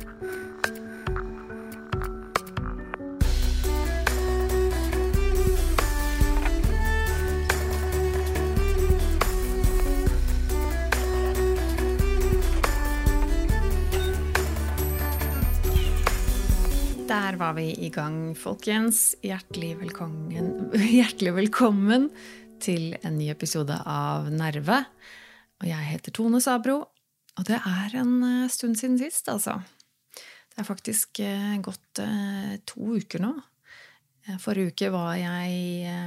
Der var vi i gang, folkens. Hjertelig velkommen, hjertelig velkommen til en ny episode av Nerve. Og jeg heter Tone Sabro, og det er en eh, stund siden sist, altså. Det er faktisk eh, gått eh, to uker nå. Forrige uke var jeg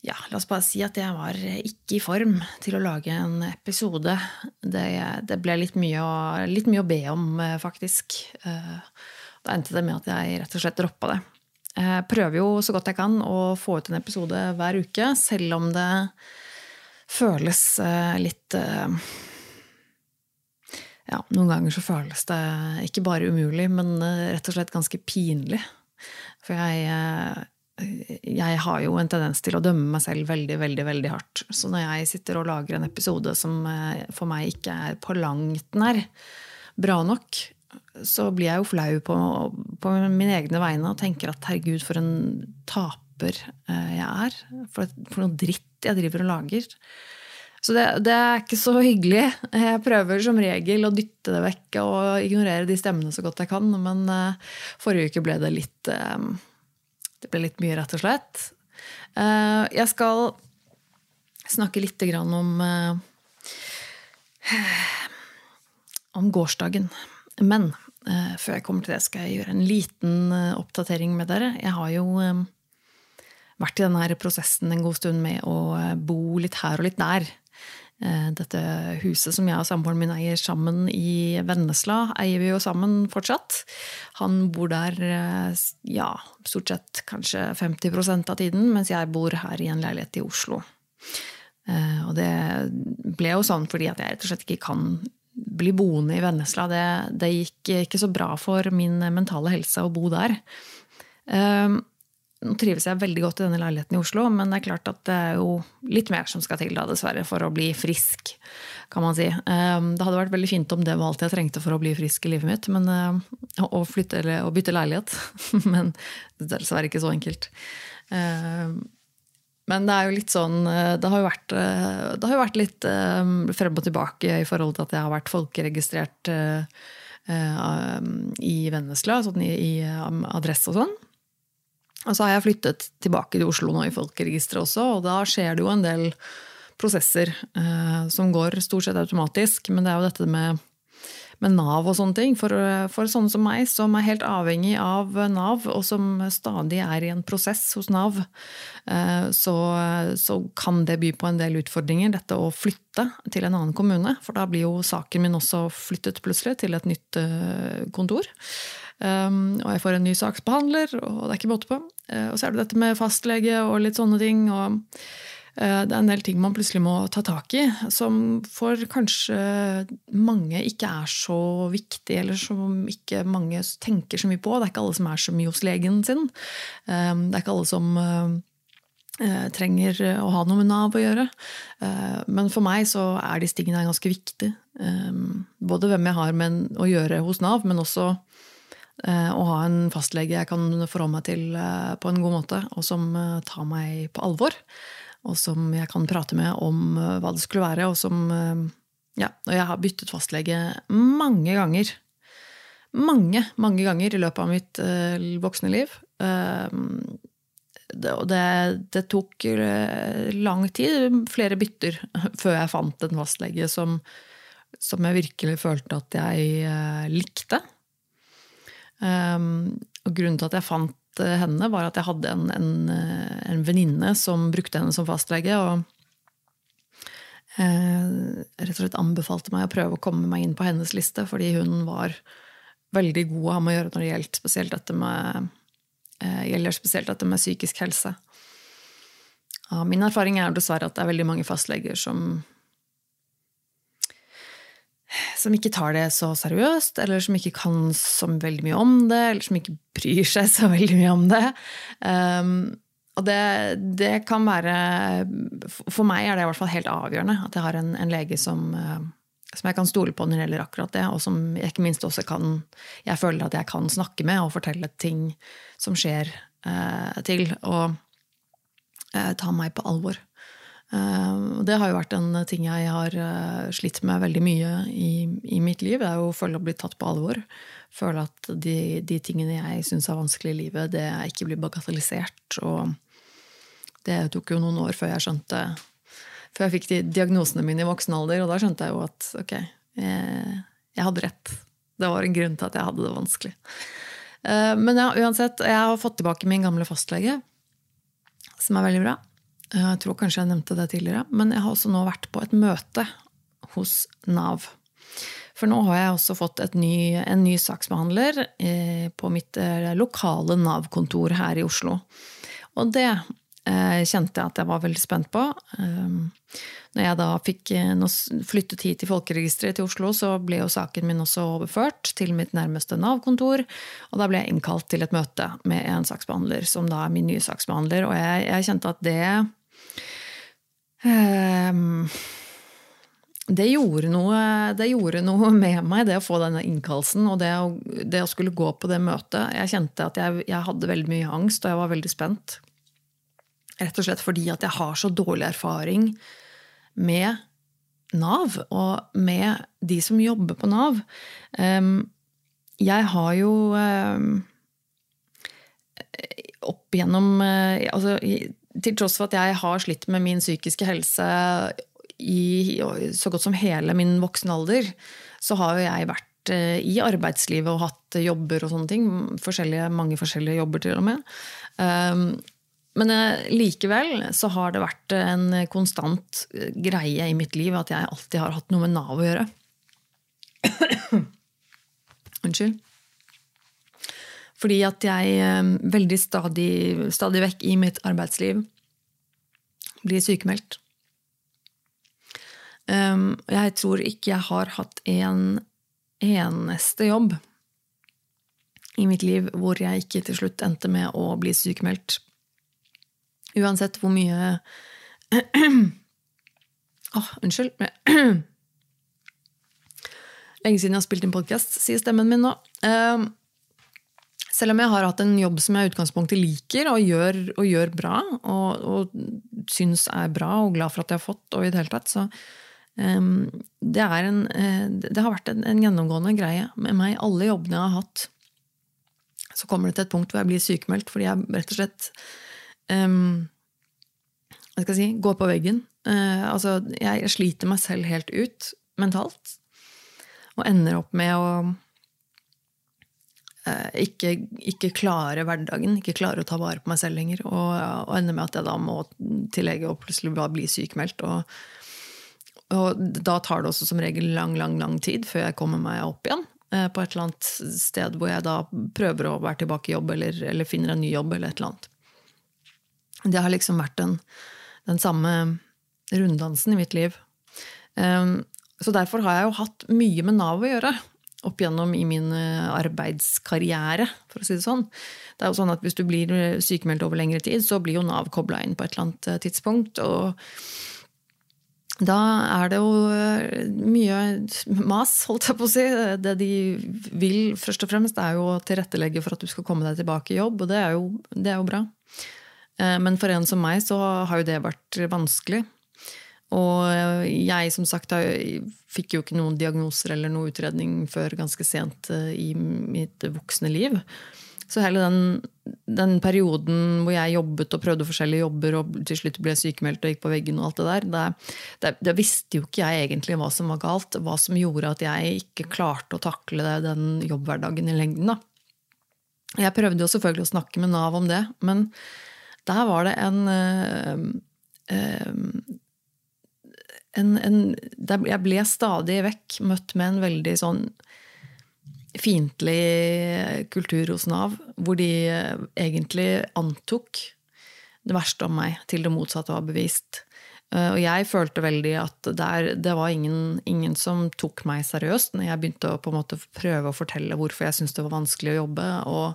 ja, la oss bare si at jeg var ikke i form til å lage en episode. Det, det ble litt mye, å, litt mye, å, be om, eh, faktisk. Eh, da endte det med at jeg rett og slett droppa det. Jeg prøver jo så godt jeg kan å få ut en episode hver uke, selv om det føles eh, litt Ja, noen ganger så føles det ikke bare umulig, men rett og slett ganske pinlig. For jeg jeg har jo en tendens til å dømme meg selv veldig veldig, veldig hardt. Så når jeg sitter og lager en episode som eh, for meg ikke er på langt nær bra nok, så blir jeg jo flau på, på mine egne vegne og tenker at herregud, for en taper eh, jeg er. For, for noe dritt jeg driver og lager. Så det, det, er ikke så hyggelig. Jeg prøver som regel å dytte det vekk og ignorere de stemmene så godt jeg kan, men uh, forrige uke ble det litt uh, det ble litt mye, rett og slett. Eh, jeg skal snakke litt om eh, om gårsdagen. Men eh, før jeg kommer til det, skal jeg gjøre en liten oppdatering med dere. Jeg har jo vært i denne prosessen en god stund med å bo litt her og litt der. Eh, dette huset som jeg og samboeren min eier sammen i Vennesla, eier vi jo sammen fortsatt. Han bor der eh, ja, stort sett kanskje 50% av tiden, mens jeg bor her i en leilighet i Oslo. Eh, og det ble jo sånn fordi at jeg rett og slett ikke kan bli boende i Vennesla. Det, det gikk ikke så bra for min mentale helse å bo der. Nå trives jeg veldig godt i denne leiligheten i Oslo, men det er klart at det er jo litt mer som skal til, da, dessverre, for å bli frisk, kan man si. Ehm, det hadde vært veldig fint om det var alt jeg trengte for å bli frisk i livet mitt, men, eh, å, flytte, eller, å bytte leilighet. Men det er dessverre ikke så enkelt. Ehm, men det er jo litt sånn eh, Det har jo vært, eh, har jo vært litt frem og tilbake i forhold til at jeg har vært folkeregistrert i Vennesla, sånn i, i adresse og sånn. Og så har jeg flyttet tilbake til Oslo nå i folkeregisteret også, og da skjer det jo en del prosesser eh, som går stort sett automatisk. Men det er jo dette med, med Nav og sånne ting. For, for, sånne som meg, som er helt avhengig av Nav, og som stadig er i en prosess hos Nav, eh, så, så, kan det by på en del utfordringer, dette å flytte til en annen kommune. For da blir jo saken min også flyttet plutselig til et nytt eh, kontor. Um, og jeg får en ny saksbehandler, og det er ikke måte på. Uh, og så er det dette med fastlege og litt sånne ting. og uh, det er en del ting man plutselig må ta tak i, som for kanskje mange ikke er så viktig, eller som ikke mange tenker så mye på. Det er ikke alle som er så mye hos legen sin. Um, det er ikke alle som uh, trenger å ha noe med Nav å gjøre. Men for meg så er disse tingene ganske viktige. Um, både hvem jeg har med å gjøre hos Nav, men også Eh, å ha en fastlege jeg kan forholde meg til eh, på en god måte, og som eh, tar meg på alvor. Og som jeg kan prate med om hva det skulle være. Og som Ja, og jeg har byttet fastlege mange ganger. Mange, mange ganger i løpet av mitt voksne liv. Og det, det, tok lang tid, flere bytter, før jeg fant en fastlege som, som jeg virkelig følte at jeg likte. Um, og grunnen til at jeg fant eh, henne, var at jeg hadde en, en, eh, en venninne som brukte henne som fastlege. og eh, rett og slett anbefalte meg å prøve å komme meg inn på hennes liste, fordi hun var veldig god å ha med å gjøre når det gjelder spesielt dette med, eh, spesielt dette med psykisk helse. Ja, min erfaring er dessverre at det er veldig mange fastleger som som ikke tar det så seriøst, eller som ikke kan så veldig mye om det, eller som ikke bryr seg så veldig mye om det. Um, og det, det, kan være For meg er det i hvert fall helt avgjørende at jeg har en, en lege som, uh, som jeg kan stole på når det gjelder akkurat det, og som jeg ikke minst også kan Jeg føler at jeg kan snakke med og fortelle ting som skjer, uh, til. Og uh, ta meg på alvor. Uh, det har jo vært en ting jeg har uh, slitt med veldig mye i, i, mitt liv. Det er jo å føle å bli tatt på alvor. Føle at de, de tingene jeg syns er vanskelig i livet, det ikke blir bagatellisert. Og det tok jo noen år før jeg skjønte Før jeg fikk de diagnosene mine i voksen alder, og da skjønte jeg jo at ok, jeg, jeg hadde rett. Det var en grunn til at jeg hadde det vanskelig. Uh, men ja, uansett, jeg har fått tilbake min gamle fastlege, som er veldig bra. Jeg tror kanskje jeg nevnte det tidligere, men jeg har også nå vært på et møte hos Nav. For nå har jeg også fått ny, en ny saksbehandler eh, på mitt eh, lokale Nav-kontor her i Oslo. Og det eh, kjente jeg at jeg var veldig spent på. Når jeg da fikk flyttet hit til Folkeregisteret til Oslo, så ble jo saken min også overført til mitt nærmeste Nav-kontor. Og da ble jeg innkalt til et møte med en saksbehandler, som da er min nye saksbehandler. Og jeg, jeg kjente at det det gjorde, noe, det gjorde, noe, med meg, det å få denne innkallelsen og det å, det å, skulle gå på det møtet. Jeg kjente at jeg, jeg, hadde veldig mye angst, og jeg var veldig spent. Rett og slett fordi at jeg har så dårlig erfaring med Nav, og med de som jobber på Nav. Um, jeg har jo um, opp igjennom uh, altså, til tross for at jeg har slitt med min psykiske helse i så godt som hele min voksne alder, så har jo jeg vært eh, i arbeidslivet og hatt jobber og sånne ting. Forskjellige, mange forskjellige jobber, til og med. Um, men eh, likevel så har det vært en konstant greie i mitt liv at jeg alltid har hatt noe med Nav å gjøre. Unnskyld. Fordi at jeg eh, veldig stadig, stadig vekk i mitt arbeidsliv blir sykemeldt. Um, jeg tror ikke jeg har hatt en eneste jobb i mitt liv hvor jeg ikke til slutt endte med å bli sykemeldt. Uansett hvor mye Åh, oh, unnskyld. Lenge siden jeg har spilt inn podkast, sier stemmen min nå. Um, selv om jeg har hatt en jobb som jeg i utgangspunktet liker og gjør, og gjør bra, og, og syns er bra og glad for at jeg har fått, og i det hele tatt, så um, det, en, uh, det, har vært en, en, gjennomgående greie med meg. Alle jobbene jeg har hatt, så kommer det til et punkt hvor jeg blir sykemeldt fordi jeg rett og slett um, hva skal si, går på veggen. Uh, altså, jeg, jeg sliter meg selv helt ut mentalt, og ender opp med å ikke, ikke klare hverdagen, ikke klare å ta vare på meg selv lenger. Og, og ender med at jeg da må til lege og plutselig bli sykemeldt. Og, og, da tar det også som regel lang, lang, lang tid før jeg kommer meg opp igjen. Eh, på et eller annet sted hvor jeg da prøver å være tilbake i jobb, eller, eller finner en ny jobb, eller et eller annet. Det har liksom vært den, den samme runddansen i mitt liv. Um, så derfor har jeg jo hatt mye med Nav å gjøre opp igjennom i min eh, arbeidskarriere, for å si det sånn. Det er jo sånn at Hvis du blir sykemeldt over lengre tid, så blir jo Nav kobla inn på et eller annet eh, tidspunkt. og da er det jo eh, mye mas, holdt jeg på å si. Det de vil først og fremst, er jo å tilrettelegge for at du skal komme deg tilbake i jobb, og det er jo, det er jo bra. Men for en som meg så har jo det vært vanskelig. Og jeg som sagt fikk jo ikke noen diagnoser eller noen utredning før ganske sent eh, i mitt voksne liv. Så hele den, den, perioden hvor jeg jobbet og prøvde forskjellige jobber og til slutt ble sykemeldt og gikk på veggen, og alt det der, det, det, visste jo ikke jeg egentlig hva som var galt. Hva som gjorde at jeg ikke klarte å takle den jobbhverdagen i lengden. Da. Jeg prøvde jo selvfølgelig å snakke med Nav om det, men der var det en øh, øh, en, en, Jeg ble stadig vekk møtt med en veldig sånn fiendtlig kultur hos Nav, hvor de eh, egentlig antok det verste om meg til det motsatte var bevist. Eh, og jeg følte veldig at der, det var ingen, ingen, som tok meg seriøst når jeg begynte å på en måte prøve å fortelle hvorfor jeg syntes det var vanskelig å jobbe. Og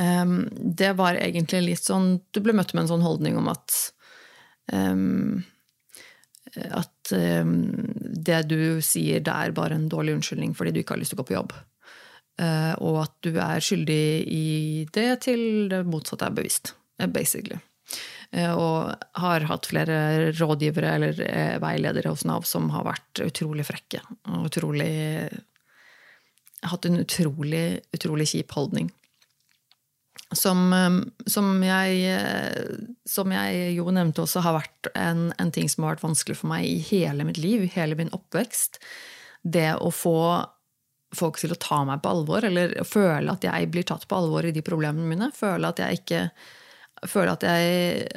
um, det var egentlig litt sånn Du ble møtt med en sånn holdning om at um, at um, det du sier, det er bare en dårlig unnskyldning fordi du ikke har lyst til å gå på jobb. Uh, og at du er skyldig i det til det motsatte er bevisst, basically. Uh, og har hatt flere rådgivere eller veiledere hos Nav som har vært utrolig frekke. Og utrolig Hatt en utrolig, utrolig kjip holdning. Som, som, jeg, som, jeg, jo nevnte også har vært en, en, ting som har vært vanskelig for meg i hele mitt liv, hele min oppvekst. Det å få folk til å ta meg på alvor, eller føle at jeg blir tatt på alvor i de problemene mine. Føle at jeg ikke Føle at jeg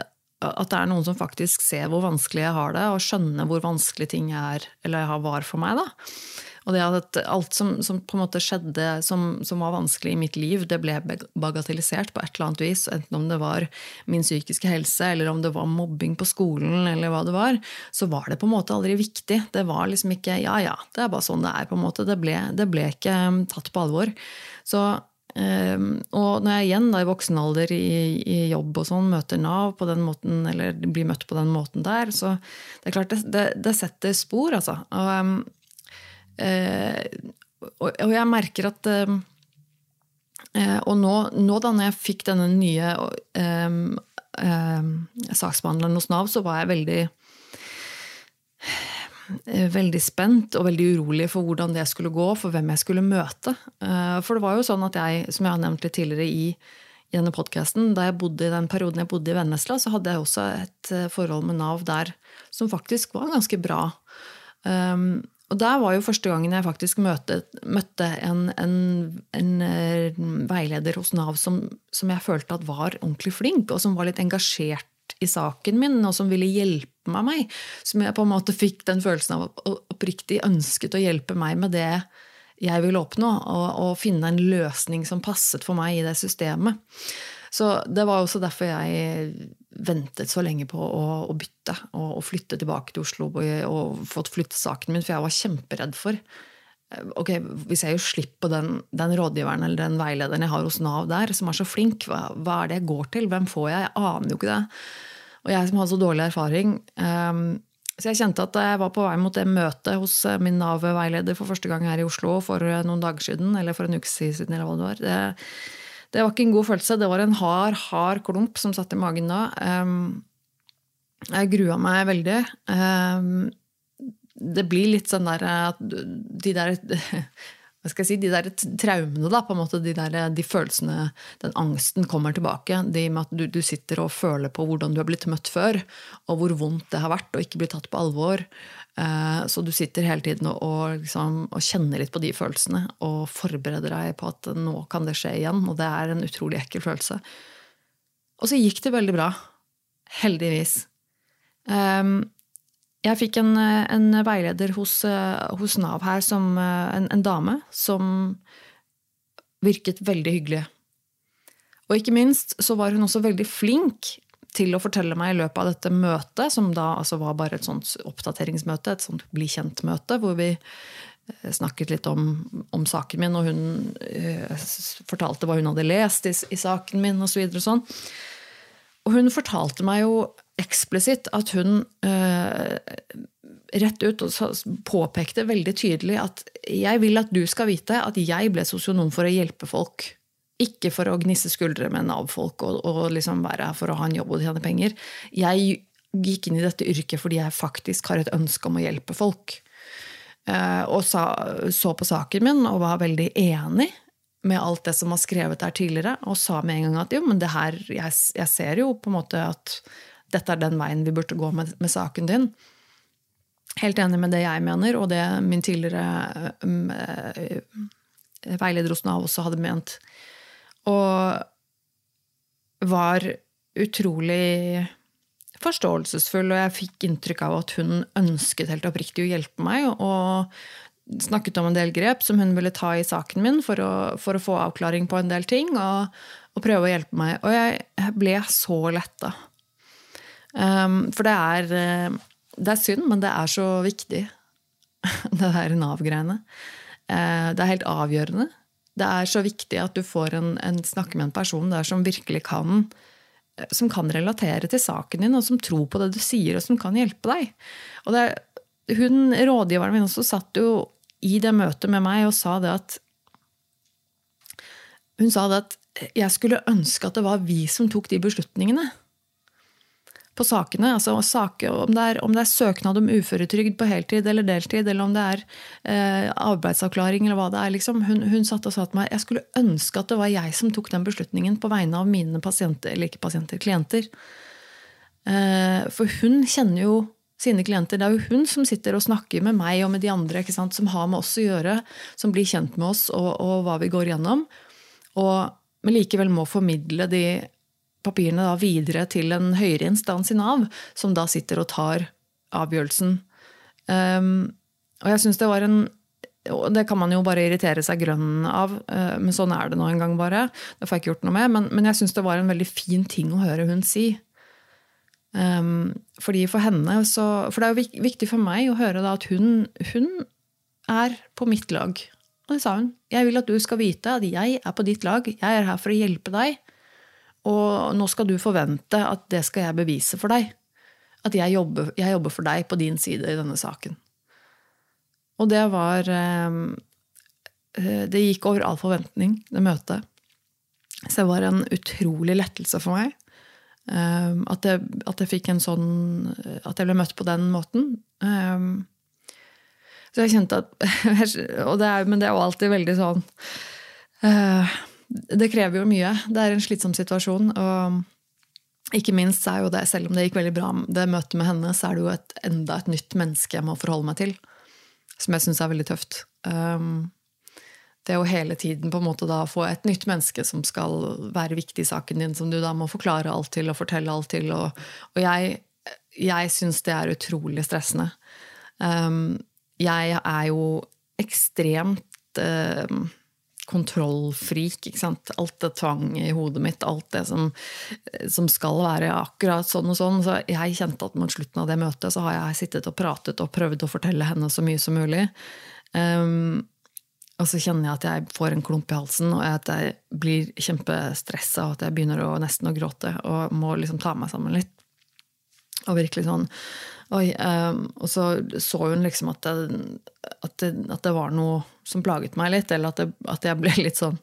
at det er noen som faktisk ser hvor vanskelig jeg har det, og skjønner hvor vanskelig ting er, eller var for meg. da. Og det at alt som, som, på en måte skjedde som, som, var vanskelig i mitt liv, det ble bagatellisert på et eller annet vis. Enten om det var min psykiske helse, eller om det var mobbing på skolen, eller hva det var, så var det på en måte aldri viktig. Det var liksom ikke ja ja, det er bare sånn det er. på en måte. Det ble, det ble ikke um, tatt på alvor. Så Um, og når jeg igjen da i voksen alder i, i, jobb og sånn møter Nav på den måten, eller blir møtt på den måten der, så det er klart det, det, det setter spor, altså. Og, um, og, og jeg merker at eh, eh, Og nå, nå, da når jeg fikk denne nye saksbehandleren hos Nav, så var jeg veldig veldig spent og veldig urolig for hvordan det skulle gå, for hvem jeg skulle møte. For det var jo sånn at jeg, som jeg har nevnt litt tidligere i denne podkasten, da jeg bodde i den perioden jeg bodde i Vennesla, så hadde jeg også et forhold med Nav der som faktisk var ganske bra. Um, og der var jo første gangen jeg faktisk møtte, møtte en, en, en, eh, veileder hos Nav som, som, jeg følte at var ordentlig flink, og som var litt engasjert i saken min, og som ville hjelpe meg. meg som jeg på en måte fikk den følelsen av oppriktig ønsket å hjelpe meg med det jeg ville oppnå, og, og finne en løsning som passet for meg i det systemet. Så det var også derfor jeg ventet så lenge på å, å bytte og, og, flytte tilbake til Oslo og, og fått flyttet saken min, for jeg var kjemperedd for eh, ok, Hvis jeg gjør slipp på den, den, rådgiveren eller den veilederen jeg har hos Nav der, som er så flink, hva, hva, er det jeg går til? Hvem får jeg? Jeg aner jo ikke det. Og jeg som har så dårlig erfaring um, Så jeg kjente at jeg var på vei mot det møtet hos eh, min Nav-veileder for første gang her i Oslo for eh, noen dager siden, eller for en uke siden, eller hva det var. Det, det var ikke en god følelse. Det var en hard, hard klump som satt i magen da. Jeg grua meg veldig. Det blir litt sånn der at de der hva skal jeg si, De der traumene, da, på en måte, de, der, de følelsene, den angsten kommer tilbake. De med at du, du, sitter og føler på hvordan du har blitt møtt før, og hvor vondt det har vært å ikke bli tatt på alvor. Eh, så du sitter hele tiden og, liksom, og, kjenner litt på de følelsene og forbereder deg på at nå kan det skje igjen. Og det er en utrolig ekkel følelse. Og så gikk det veldig bra. Heldigvis. Ehm, jeg fikk en, en veileder hos, hos, Nav her, som, en, en dame, som virket veldig hyggelig. Og ikke minst så var hun også veldig flink til å fortelle meg i løpet av dette møtet, som da altså var bare et sånt oppdateringsmøte, et sånt bli kjent-møte, hvor vi eh, snakket litt om, om, saken min, og hun uh, fortalte hva hun hadde lest i, i saken min, osv. Og, så sånn. og hun fortalte meg jo eksplisitt at hun eh, rett ut påpekte veldig tydelig at jeg vil at du skal vite at jeg ble sosionom for å hjelpe folk. Ikke for å gnisse skuldre med Nav-folk og, og liksom være for å ha en jobb og tjene penger. Jeg gikk inn i dette yrket fordi jeg faktisk har et ønske om å hjelpe folk. Eh, og sa, så på saken min og var veldig enig med alt det som var skrevet der tidligere, og sa med en gang at jo, men det her, jeg, jeg ser jo på en måte at dette er den veien vi burde gå med, med saken din. Helt enig med det jeg mener, og det min tidligere um, veileder hos Nav også hadde ment. Og var utrolig forståelsesfull, og jeg fikk inntrykk av at hun ønsket helt oppriktig å hjelpe meg. Og snakket om en del grep som hun ville ta i saken min for å, for å få avklaring på en del ting. Og, og, prøve å hjelpe meg. Og jeg ble så letta. Um, for det er, eh, det er synd, men det er så viktig, det der Nav-greiene. Uh, det er helt avgjørende det er så viktig at du får en, en snakke med en person der som virkelig kan som kan relatere til saken din, og som tror på det du sier, og som kan hjelpe deg. Og det, hun, Rådgiveren min også satt jo i det møtet med meg og sa det at Hun sa det at jeg skulle ønske at det var vi som tok de beslutningene på sakene. altså saker, om, det er, om, det er, søknad om uføretrygd på heltid eller deltid, eller om det er eh, arbeidsavklaring eller hva det er. Liksom. Hun, hun satt og sa til meg jeg skulle ønske at det var jeg som tok den beslutningen på vegne av mine pasienter, eller ikke pasienter, klienter. Eh, for hun kjenner jo sine klienter. Det er jo hun som sitter og snakker med meg og med de andre som har med oss å gjøre, som blir kjent med oss og, og hva vi går gjennom. Og, men likevel må formidle de papirene da videre til en høyere instans i Nav, som da sitter og tar avgjørelsen. Um, og jeg syns det var en det kan man jo bare irritere seg grønn av, uh, men sånn er det nå en gang bare. Det får jeg ikke gjort noe med, men, men jeg syns det var en veldig fin ting å høre hun si. Um, fordi for henne så, For det er jo viktig for meg å høre da at hun, hun er på mitt lag. Og det sa hun. Jeg vil at du skal vite at jeg er på ditt lag. Jeg er her for å hjelpe deg. Og nå skal du forvente at det skal jeg bevise for deg. At jeg jobber, jeg jobber for deg på din side i denne saken. Og det var eh, Det gikk over all forventning, det møtet. Så det var en utrolig lettelse for meg. Eh, at jeg, at jeg fikk en sånn At jeg ble møtt på den måten. Eh, så jeg kjente at det er, Men det er jo alltid veldig sånn det krever jo mye. Det er en slitsom situasjon. Og ikke minst er jo det, selv om det gikk veldig bra, det møtet med henne, så er det jo et, enda et nytt menneske jeg må forholde meg til. Som jeg syns er veldig tøft. Um, det å hele tiden på en måte da få et nytt menneske som skal være viktig i saken din, som du da må forklare alt til og fortelle alt til. Og, og jeg, jeg syns det er utrolig stressende. Um, jeg er jo ekstremt uh, kontrollfrik. ikke sant? Alt det tvang i hodet mitt, alt det som, som, skal være akkurat sånn og sånn. Så jeg kjente at mot slutten av det møtet så har jeg sittet og pratet og prøvd å fortelle henne så mye som mulig. Um, og så kjenner jeg at jeg får en klump i halsen, og at jeg blir kjempestressa og at jeg begynner å, nesten å gråte og må liksom ta meg sammen litt. Og virkelig sånn Oi. Um, og så så hun liksom at det, at, det, at det, var noe som plaget meg litt, eller at, det, at jeg ble litt sånn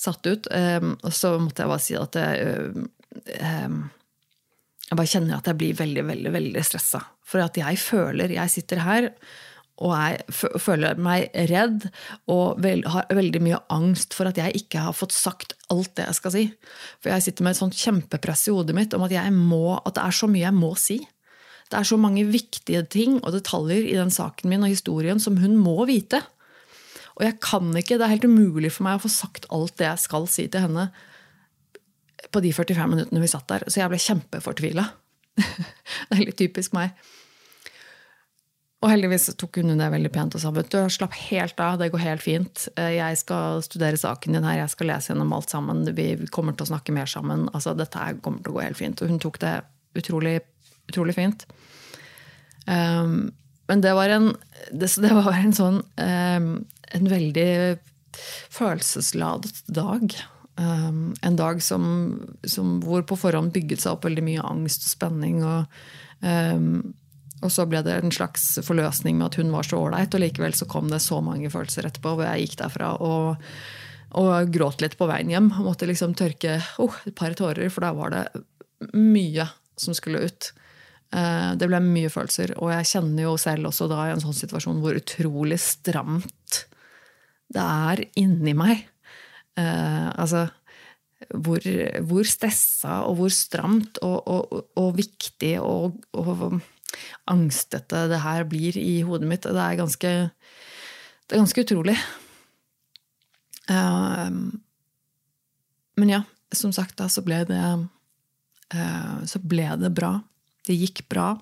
satt ut. Um, og så måtte jeg bare si at jeg, um, jeg bare kjenner at jeg blir veldig, veldig, veldig stressa. For at jeg føler Jeg sitter her og jeg føler meg redd og vel, har veldig mye angst for at jeg ikke har fått sagt alt det jeg skal si. For jeg sitter med et sånt kjempepress i hodet mitt om at, må, at det er så mye jeg må si. Det er så mange viktige ting og detaljer i den saken min og historien som hun må vite. Og jeg kan ikke, det er helt umulig for meg å få sagt alt det jeg skal si til henne på de 45 minuttene vi satt der. Så jeg ble kjempefortvila. det er litt typisk meg. Og heldigvis tok hun det veldig pent og sa vet du, slapp helt av, det går helt fint. Jeg skal studere saken din her, jeg skal lese gjennom alt sammen. Vi kommer til å snakke mer sammen. altså Dette kommer til å gå helt fint. Og hun tok det utrolig utrolig fint. Um, men det var en, det, det var en sånn um, En veldig følelsesladet dag. Um, en dag som, som, hvor på forhånd bygget seg opp veldig mye angst og spenning. Og, og så ble det en slags forløsning med at hun var så ålreit, og likevel så kom det så mange følelser etterpå, hvor jeg gikk derfra og, og gråt litt på veien hjem. Og måtte liksom tørke oh, et par tårer, for da var det mye som skulle ut. Eh, det ble mye følelser. Og jeg kjenner jo selv også da i en sånn situasjon hvor utrolig stramt det er inni meg. Eh, altså hvor, hvor stressa og hvor stramt og, og, og viktig og, og, angstete det her blir i hodet mitt. Det er ganske, det er ganske utrolig. Uh, men ja, som sagt, da så ble det Så ble det bra. Det gikk bra.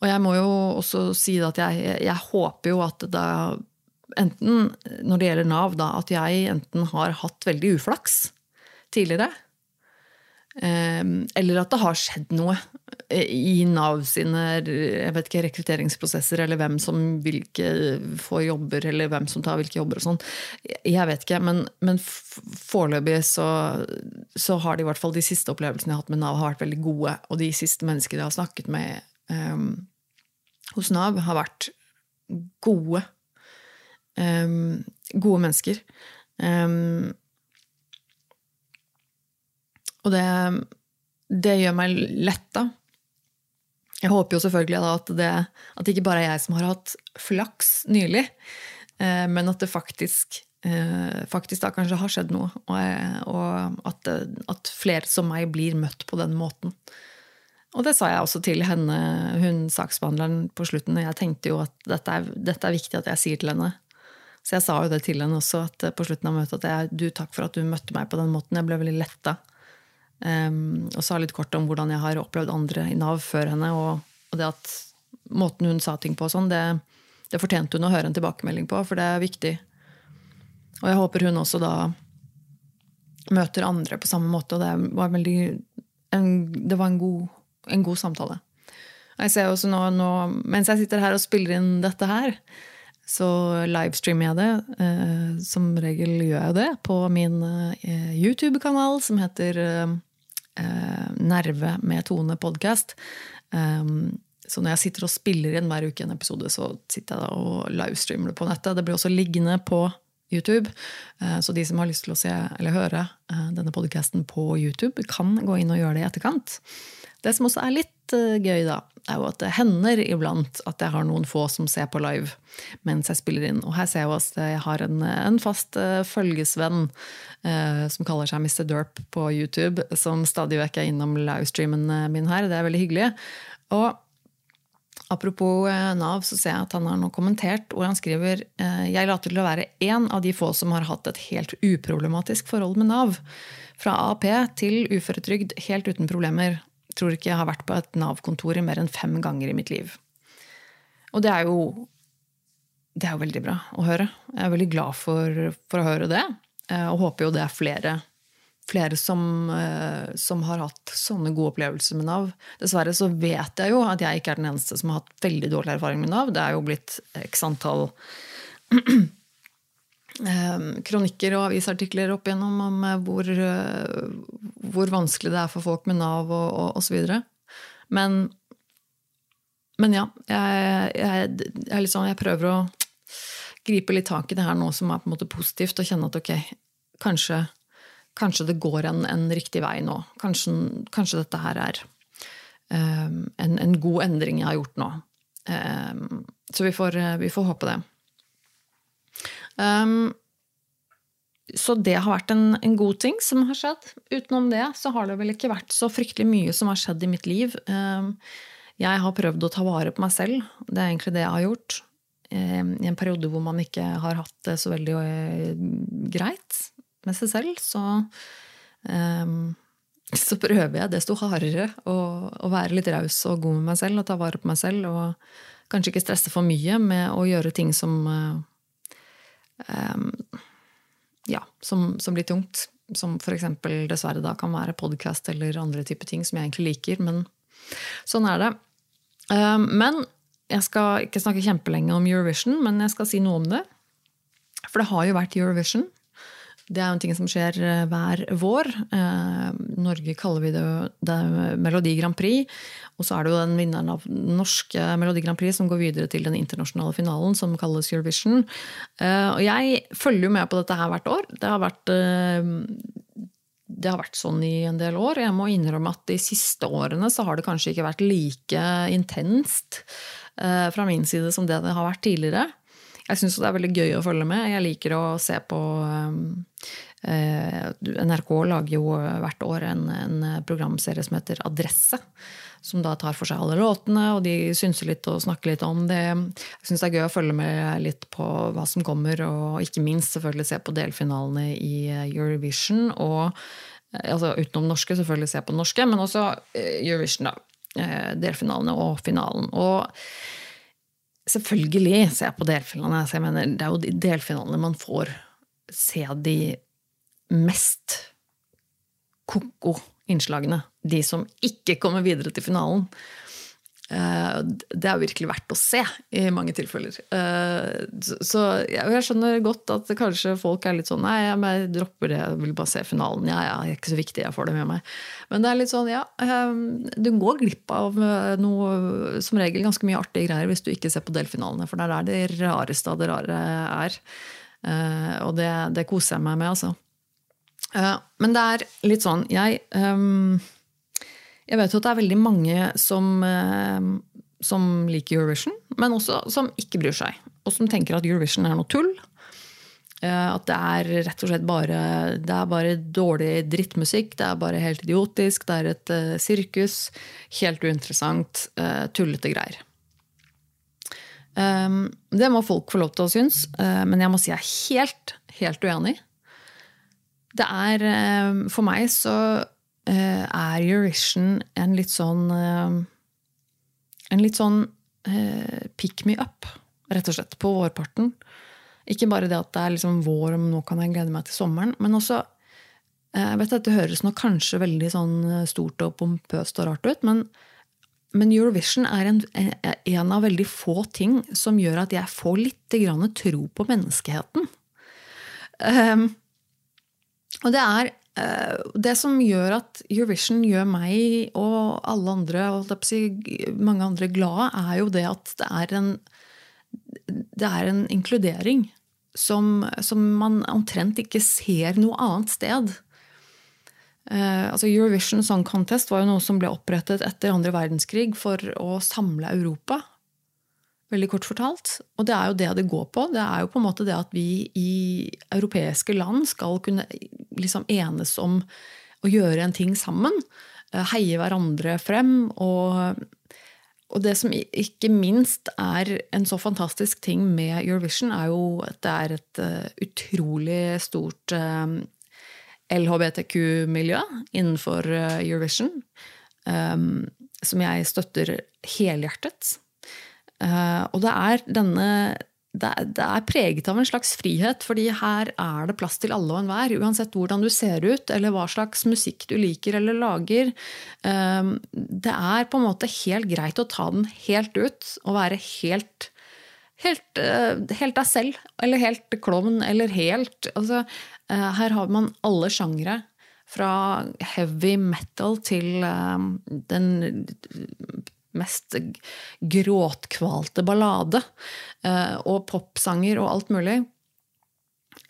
Og jeg må jo også si at jeg, jeg håper jo at da enten, når det gjelder Nav, da, at jeg enten har hatt veldig uflaks tidligere. Ehm, eller at det har skjedd noe i Nav sine ikke, rekrutteringsprosesser, eller hvem som vil få jobber, eller hvem som tar hvilke jobber og sånn. Jeg vet ikke, men, men foreløpig så, så, har de i hvert fall de siste opplevelsene jeg har hatt med Nav, har vært veldig gode. Og de siste menneskene jeg har snakket med um, hos Nav, har vært gode. Um, gode mennesker. Um, og det, det gjør meg letta. Jeg håper jo selvfølgelig at det, at det ikke bare er jeg som har hatt flaks nylig, eh, men at det faktisk, eh, faktisk da kanskje har skjedd noe. Og, at, at, flere som meg blir møtt på den måten. Og det sa jeg også til henne, hun saksbehandleren på slutten. og Jeg tenkte jo at dette er, dette er viktig at jeg sier til henne. Så jeg sa jo det til henne også på slutten av møtet at jeg, du, takk for at du møtte meg på den måten. Jeg ble veldig letta. Um, og sa litt kort om hvordan jeg har opplevd andre i Nav før henne. Og, og det at måten hun sa ting på sånn, det, det, fortjente hun å høre en tilbakemelding på, for det er viktig. Og jeg håper hun også da møter andre på samme måte, og det var, veldig, en, det var en, god, en god samtale. Jeg ser også nå, nå, Mens jeg sitter her og spiller inn dette her, så livestreamer jeg det. Eh, som regel gjør jeg det på min eh, YouTube-kanal som heter eh, Nerve med Tone podkast. Um, så når jeg sitter og spiller inn hver uke en episode, så sitter jeg da og livestreamer det på nettet. Det blir også liggende på YouTube. Uh, så de som har lyst til å se eller høre denne podkasten på YouTube, kan gå inn og gjøre det i etterkant. Det som også er litt uh, gøy, da, er jo at det hender iblant at jeg har noen få som ser på live mens jeg spiller inn. Og her ser jeg at jeg har en, en fast uh, følgesvenn uh, som kaller seg Mr. Derp på YouTube, som stadig vekk er innom livestreamen min her. Det er veldig hyggelig. Og Apropos Nav, så ser jeg at han har nå kommentert hvor han skriver jeg later til å være én av de få som har hatt et helt uproblematisk forhold med Nav. Fra AAP til uføretrygd helt uten problemer tror ikke jeg har vært på et Nav-kontor mer enn fem ganger i mitt liv. Og det er jo det er jo veldig bra å høre. Jeg er veldig glad for, for å høre det. Eh, og håper jo det er flere, flere som, eh, som, har hatt sånne gode opplevelser med Nav. Dessverre så vet jeg jo at jeg ikke er den eneste som har hatt veldig dårlig erfaring med Nav. Det er jo blitt x antall kronikker og avisartikler opp igjennom om eh, hvor, eh, hvor, vanskelig det er for folk med Nav og osv. Men, men ja, jeg, jeg, jeg, liksom, jeg, prøver å gripe litt tak i det her nå som er på en måte positivt, og kjenne at ok, kanskje, kanskje det går en, en, riktig vei nå. Kanskje, kanskje dette her er um, en, en, god endring jeg har gjort nå. Um, så vi får, vi får håpe det. Um, så det har vært en, en, god ting som har skjedd. Utenom det så har det vel ikke vært så fryktelig mye som har skjedd i mitt liv. Um, jeg har prøvd å ta vare på meg selv. Det er egentlig det jeg har gjort. Um, I en periode hvor man ikke har hatt det så veldig uh, greit med seg selv, så så prøver jeg desto hardere å, å være litt raus og god med meg selv og ta vare på meg selv. Og kanskje ikke stresse for mye med å gjøre ting som um, ja, som, som, blir tungt. Som f.eks. dessverre da kan være podkast eller andre typer ting som jeg egentlig liker. Men sånn er det. Um, men jeg skal ikke snakke kjempelenge om Eurovision, men jeg skal si noe om det. For det har jo vært Eurovision. Det er jo en ting som skjer eh, hver vår. Eh, Norge kaller vi det, det Melodi Grand Prix. Og så er det jo den vinneren av den norske Melodi Grand Prix som går videre til den internasjonale finalen, som kalles Eurovision. Eh, og jeg følger jo med på dette her hvert år. Det har vært det har vært sånn i en del år. Jeg må innrømme at de siste årene så har det kanskje ikke vært like intenst fra min side som det det har vært tidligere. Jeg syns det er veldig gøy å følge med. Jeg liker å se på um, eh, NRK lager jo hvert år en, en, programserie som heter Adresse. Som da tar for seg alle låtene, og de synser litt og snakker litt om det. Jeg syns det er gøy å følge med litt på hva som kommer, og ikke minst selvfølgelig se på delfinalene i Eurovision. Og eh, altså utenom norske, selvfølgelig se på norske, men også eh, Eurovision, da. Delfinalene og finalen. Og Selvfølgelig ser jeg på delfinalene. Altså, jeg mener, det er jo de delfinalene man får se de mest ko-ko innslagene. De som ikke kommer videre til finalen. Eh, det er virkelig verdt å se i mange tilfeller. Eh, så jeg skjønner godt at kanskje folk er litt sånn Nei, jeg dropper det, jeg vil bare se finalen. Ja, ja, det er ikke så viktig, jeg får det med meg. Men det er litt sånn, ja eh, Du går glipp av noe, som regel ganske mye artige greier hvis du ikke ser på delfinalene. For det er der det rareste av det rare er. Og det, det koser jeg meg med, altså. Men det er litt sånn Jeg jeg vet jo at det er veldig mange som, eh, som liker Eurovision, men også som ikke bryr seg. Og som tenker at Eurovision er noe tull. Eh, at det er rett og slett bare, det er bare dårlig drittmusikk. Det er bare helt idiotisk. Det er et uh, sirkus. Helt uinteressant. Tullete greier. Det må folk få lov til å synes, men jeg må si jeg er helt, helt uenig. Det er For meg så Eh, er Eurovision en litt sånn eh, En litt sånn eh, pick me up, rett og slett, på vårparten. Ikke bare det at det er liksom vår, og nå kan jeg glede meg til sommeren, men også jeg vet at Det høres nå kanskje veldig sånn stort og pompøst og rart ut, men, men Eurovision er en, en, av veldig få ting som gjør at jeg får litt tro på menneskeheten. Um, og det er Eh, det som gjør at Eurovision gjør meg og alle andre og mange andre glade, er jo det at det er en, det er en inkludering som, som, man omtrent ikke ser noe annet sted. Eh, altså Eurovision Song Contest var jo noe som ble opprettet etter andre verdenskrig for å samle Europa veldig kort fortalt. Og det er jo det det går på. Det er jo på en måte det at vi i europeiske land skal kunne liksom enes om å gjøre en ting sammen. Eh, heie hverandre frem. Og, og, det som ikke minst er en så fantastisk ting med Eurovision, er jo at det er et uh, utrolig stort uh, LHBTQ-miljø innenfor Eurovision. Som jeg støtter helhjertet. Eh, og det er denne det er, preget av en slags frihet, fordi her er det plass til alle og enhver. Uansett hvordan du ser ut, eller hva slags musikk du liker eller lager. Eh, det er på en måte helt greit å ta den helt ut og være helt Helt, eh, helt deg selv, eller helt klovn, eller helt altså, Her har man alle sjangre. Fra heavy metal til den mest gråtkvalte ballade. Eh, og popsanger og alt mulig.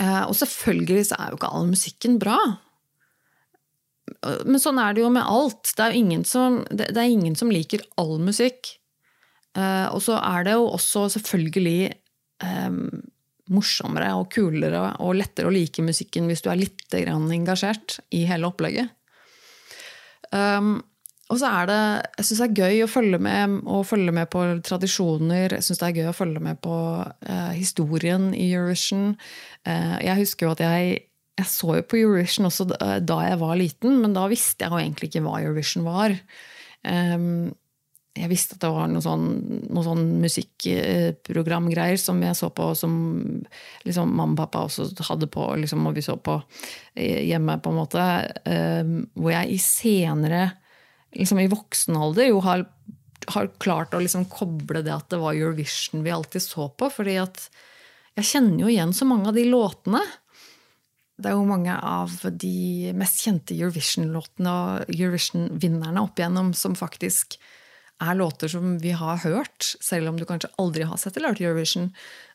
Eh, og selvfølgelig så er jo ikke all musikken bra. Men sånn er det jo med alt. Det er ingen som, det er ingen som liker all musikk. Eh, og så er det jo også selvfølgelig morsommere og kulere og lettere å like musikken hvis du er litt engasjert i hele opplegget. Um, og så er det Jeg syns det er gøy å følge med, å følge med på tradisjoner. Jeg syns det er gøy å følge med på eh, historien i Eurovision. Eh, jeg husker jo at jeg, jeg så jo på Eurovision også da, jeg var liten, men da visste jeg jo egentlig ikke hva Eurovision var. Um, jeg visste at det var noe sånn, noe sånn musikkprogramgreier som jeg så på, som liksom mamma og pappa også hadde på, liksom, og vi så på hjemme, på en måte. Um, hvor jeg i senere liksom i voksen alder jo har, har klart å liksom koble det at det var Eurovision vi alltid så på. fordi at jeg kjenner jo igjen så mange av de låtene. Det er jo mange av de mest kjente Eurovision-låtene og Eurovision-vinnerne opp igjennom som faktisk er låter som vi har hørt, selv om du kanskje aldri har sett eller hørt Eurovision.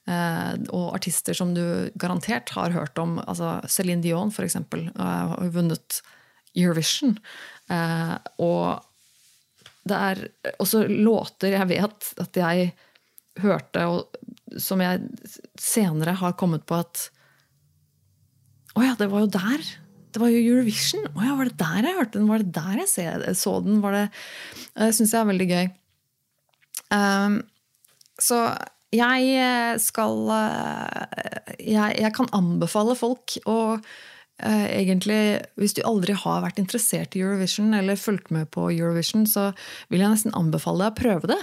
Eh, og artister som du garantert har hørt om. altså Céline Dion, for eksempel, har vunnet Eurovision. Eh, og det er også låter jeg vet at jeg hørte, og som jeg senere har kommet på at Å ja, det var jo der! Det var jo Eurovision! Å ja, var det der jeg hørte den? Var det der jeg så den? Var det, det syns jeg er veldig gøy. Um, så jeg skal eh, jeg, jeg, kan anbefale folk å egentlig, Hvis du aldri har vært interessert i Eurovision eller fulgt med på Eurovision, så vil jeg nesten anbefale deg å prøve det.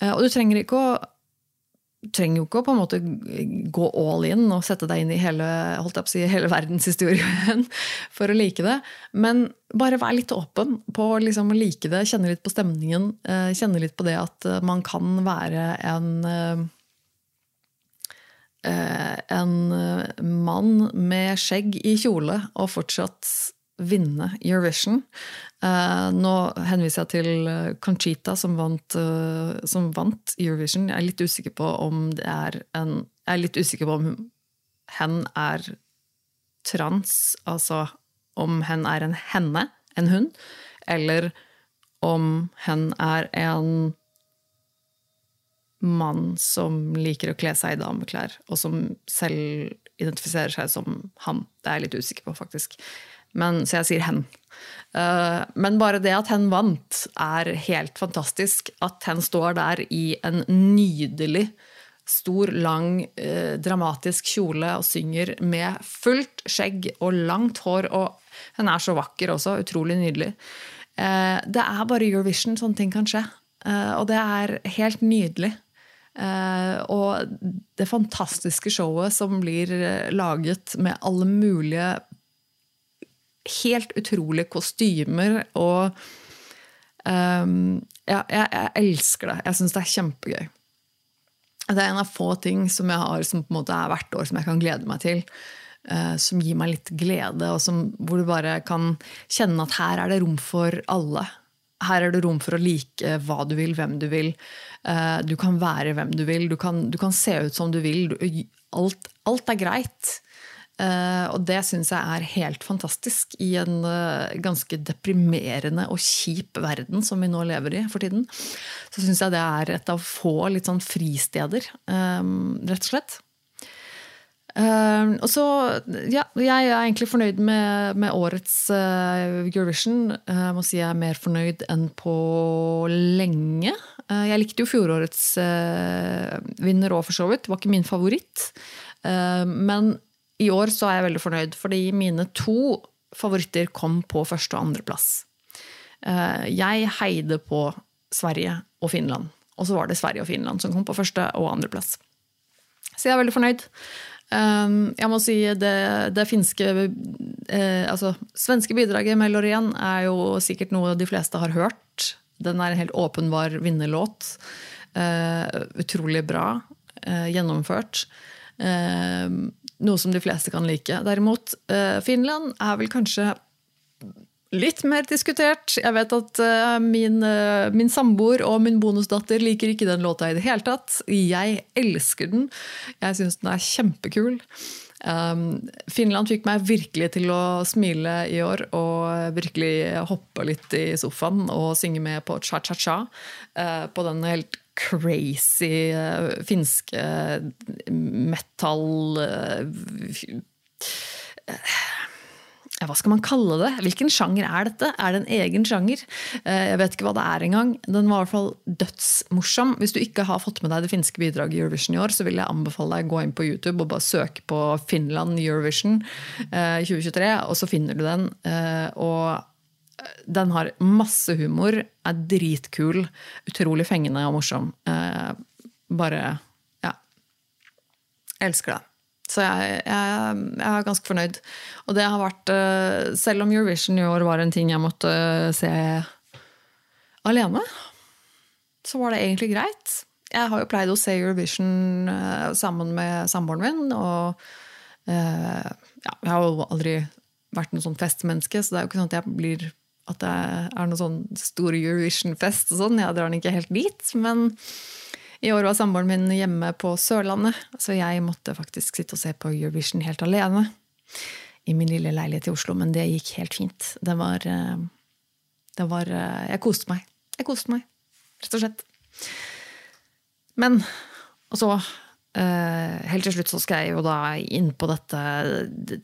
Eh, og du trenger ikke å trenger jo ikke å på en måte gå all in og sette deg inn i hele, holdt jeg på å si, hele verdenshistorien for å like det. Men bare vær litt åpen på liksom å like det, kjenne litt på stemningen. Eh, kjenne litt på det at eh, man kan være en eh, en mann med skjegg i kjole og fortsatt vinne Eurovision. Uh, nå henviser jeg til eh, Conchita, som vant, som vant, Eurovision. Jeg er litt usikker på om det er en Jeg er litt usikker på om hen er trans, altså om hen er en henne, en hund, eller om hen er en mann som liker å kle seg i dameklær, og som selv identifiserer seg som han. Det er jeg litt usikker på, faktisk. Men, så jeg sier hen. Uh, men bare det at hen vant, er helt fantastisk. At hen står der i en nydelig, stor, lang, uh, dramatisk kjole og synger med fullt skjegg og langt hår. Og hun er så vakker også. Utrolig nydelig. Uh, det er bare Eurovision sånne ting kan skje. og det er helt nydelig. Og det fantastiske showet som blir laget med alle mulige helt utrolige kostymer og um, ja, jeg, jeg, elsker det. Jeg syns det er kjempegøy. Det er en av få ting som jeg har som på en måte er hvert år som jeg kan glede meg til. Uh, som gir meg litt glede, og som, hvor du bare kan kjenne at her er det rom for alle. Her er det rom for å like hva du vil, hvem du vil. Uh, du kan være hvem du vil, du kan, du kan se ut som du vil. Alt, alt, er greit. Uh, og det syns jeg er helt fantastisk i en uh, ganske deprimerende og kjip verden som vi nå lever i for tiden. Så syns jeg det er et av få litt sånn fristeder, rett og slett. Uh, og så, ja, jeg er egentlig fornøyd med, med årets Eurovision. Jeg må si jeg er mer fornøyd enn på lenge. jeg likte jo fjorårets vinner òg, for så vidt. Det var ikke min favoritt. men i år så er jeg veldig fornøyd, fordi mine to favoritter kom på første- og andreplass. Uh, jeg heide på Sverige og Finland, og så var det Sverige og Finland som kom på første- og andreplass. Så jeg er veldig fornøyd. Eh, jeg må si det, det finske eh, Altså, svenske bidraget med Loreen er jo sikkert noe de fleste har hørt. Den er en helt åpenbar vinnerlåt. Utrolig bra gjennomført. Noe som de fleste kan like. Derimot, eh, Finland er vel kanskje litt mer diskutert. Jeg vet at eh, min, eh, min samboer og min bonusdatter liker ikke den låta i det hele tatt. Jeg elsker den. Jeg syns den er kjempekul. Um, Finland fikk meg virkelig til å smile i år og virkelig hoppe litt i sofaen og synge med på cha-cha-cha. Uh, på den helt crazy uh, finske metal uh, hva skal man kalle det? Hvilken sjanger er dette? Er det en egen sjanger? Jeg vet ikke hva det er engang. Den var i hvert fall dødsmorsom. Hvis du ikke har fått med deg det finske bidraget i Eurovision i år, så vil jeg anbefale deg å gå inn på YouTube og bare søke på Finland Eurovision 2023, og så finner du den. Og den har masse humor, er dritkul, utrolig fengende og morsom. Eh, bare Ja. Elsker det. Så jeg, jeg, jeg, er ganske fornøyd. Og det har vært eh, Selv om Eurovision i år var en ting jeg måtte se alene, så var det egentlig greit. Jeg har jo pleid å se Eurovision eh, sammen med samboeren min, og ja, jeg har jo aldri vært noe sånn festmenneske, så det er jo ikke sånn at jeg blir at det er noe sånn stor Eurovision-fest og sånn. Jeg drar den ikke helt dit. Men i år var samboeren min hjemme på Sørlandet, så jeg måtte faktisk sitte og se på Eurovision helt alene. I min lille leilighet i Oslo, men det gikk helt fint. Det var, eh, det var eh, Jeg koste meg. Jeg koste meg, rett og slett. Men Og så eh, Helt til slutt så skal jeg jo da inn på dette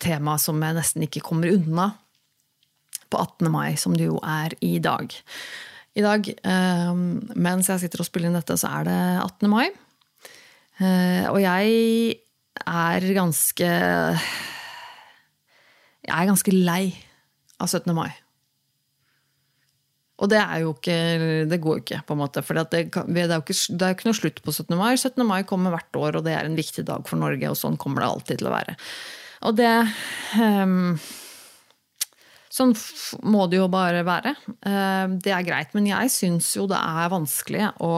temaet som jeg nesten ikke kommer unna på 18. mai, som det jo er i dag. I dag, eh, mens jeg sitter og spiller inn dette, så er det 18. mai. Eh, og jeg er ganske Jeg er ganske lei av 17. mai. Og det er jo ikke Det går ikke, på en måte. For det, det, er jo ikke noe slutt på 17. mai. 17. mai kommer hvert år, og det er en viktig dag for Norge, og sånn kommer det alltid til å være. Og det um, Sånn må det jo bare være. Uh, det er greit. Men jeg syns jo det er vanskelig å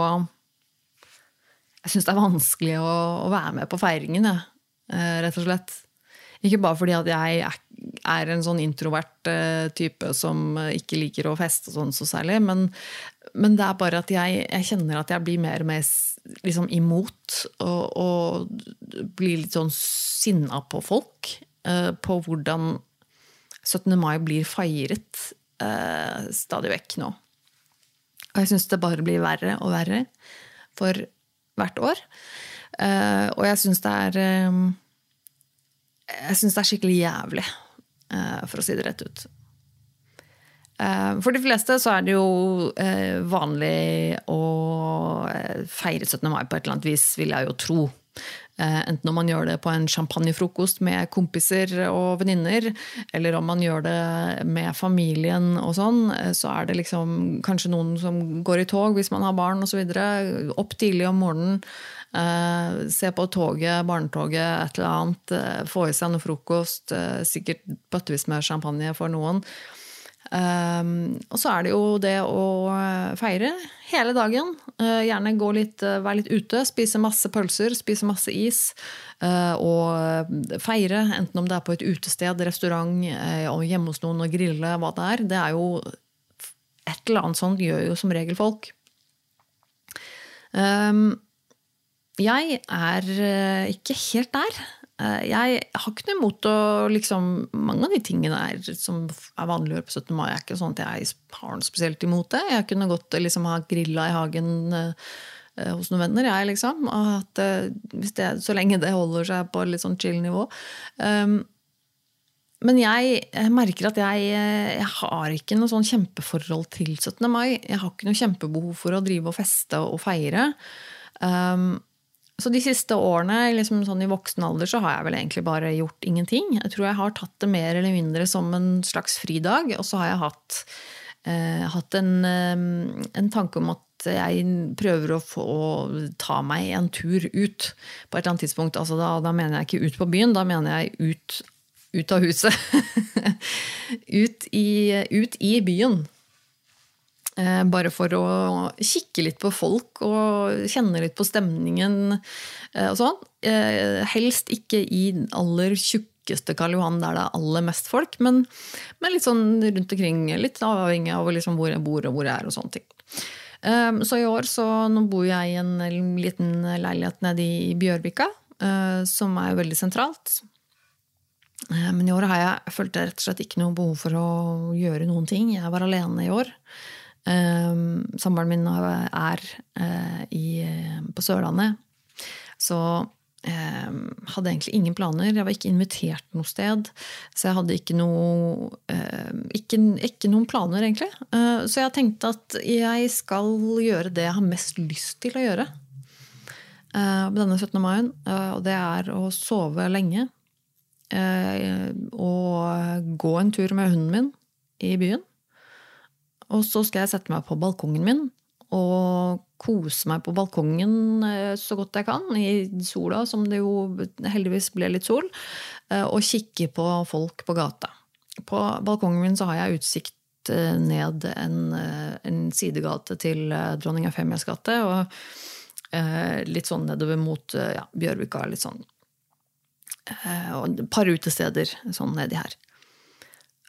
Jeg syns det er vanskelig å, være med på feiringen, jeg. Uh, rett og slett. Ikke bare fordi at jeg er en sånn introvert uh, type som ikke liker å feste sånn så særlig, men, men, det er bare at jeg, jeg, kjenner at jeg blir mer og mer liksom, imot og, og blir litt sånn sinna på folk. På hvordan 17. mai blir feiret eh, stadig vekk nå. Og jeg syns det bare blir verre og verre for hvert år. og jeg syns det er eh, jeg syns det er skikkelig jævlig, eh, for å si det rett ut. Eh, for de fleste så er det jo eh, vanlig å feire 17. mai på et eller annet vis, vil jeg jo tro. Enten om man gjør det på en champagnefrokost med kompiser og venninner, eller om man gjør det med familien og sånn, så er det liksom kanskje noen som går i tog hvis man har barn osv. Opp tidlig om morgenen. Uh, se på toget, barnetoget, et eller annet. Få i seg noe frokost. Sikkert bøttevis med champagne for noen. Og så er det jo det å feire hele dagen. gjerne gå litt, være litt ute, spise masse pølser, spise masse is. og feire, enten om det er på et utested, restaurant, og hjemme hos noen og grille, hva det er. Det er jo Et eller annet sånt gjør jo som regel folk. Um, jeg er eh, ikke helt der. Eh, jeg har ikke noe imot å liksom, Mange av de tingene er, som er vanlig å gjøre på 17. mai, er ikke sånn at jeg har noe spesielt imot det. Jeg kunne godt liksom, ha grilla i hagen uh, hos noen venner, jeg, liksom. At, uh, det, så lenge det holder seg på litt sånn chill nivå. Um, men jeg, merker at jeg, jeg, har ikke noe sånn kjempeforhold til 17. mai. Jeg har ikke noe kjempebehov for å drive og feste og feire. Um, så de siste årene liksom sånn i voksen alder så har jeg vel egentlig bare gjort ingenting. Jeg tror jeg har tatt det mer eller mindre som en slags fridag. Og så har jeg hatt, eh, hatt en, eh, en, tanke om at jeg prøver å få ta meg en tur ut på et eller annet tidspunkt. Altså da, da mener jeg ikke ut på byen, da mener jeg ut, ut av huset. ut, i, ut i byen. Eh, bare for å kikke litt på folk og kjenne litt på stemningen eh, og sånn. Eh, helst ikke i aller tjukkeste Karl Johan der det er aller mest folk, men, men litt sånn rundt omkring. Litt avhengig av liksom hvor jeg bor og hvor jeg er og sånne ting. Så i år så nå bor jeg i en liten leilighet nede i Bjørvika, som er veldig sentralt. Men i år har jeg følte rett og slett ikke noe behov for å gjøre noen ting. Jeg var alene i år. Um, Samboeren min er uh, i, på Sørlandet. Så um, hadde egentlig ingen planer. Jeg var ikke invitert noe sted. Så jeg hadde ikke, noe, uh, ikke, ikke noen planer, egentlig. Uh, så jeg tenkte at jeg skal gjøre det jeg har mest lyst til å gjøre denne 17. mai. og det er å sove lenge. og gå en tur med hunden min i byen. Og så skal jeg sette meg på balkongen min og kose meg på balkongen eh, så godt jeg kan, i sola, som det jo heldigvis ble litt sol, eh, og kikke på folk på gata. På balkongen min så har jeg utsikt eh, ned en, en sidegate til Dronning Eufemias gate, og litt sånn nedover mot ja, Bjørvika, litt sånn. Og et par utesteder sånn nedi her.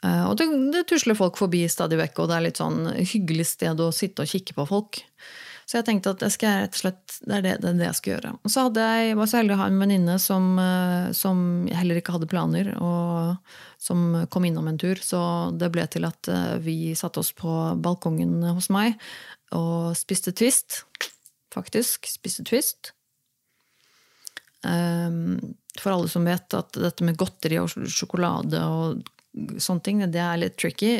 Eh, og det, det, tusler folk forbi stadig vekk, og det er litt sånn hyggelig sted å sitte og kikke på folk. Så jeg tenkte at det, skal rett og slett, det, er det, det, er det jeg skal gjøre. Og så hadde jeg, var så heldig å ha en venninne som, eh, som, heller ikke hadde planer, og som kom innom en tur. Så det ble til at eh, vi satte oss på balkongen hos meg og spiste Twist. Faktisk. Spiste Twist. For alle som vet at dette med godteri og sjokolade og sånne ting, det er litt tricky.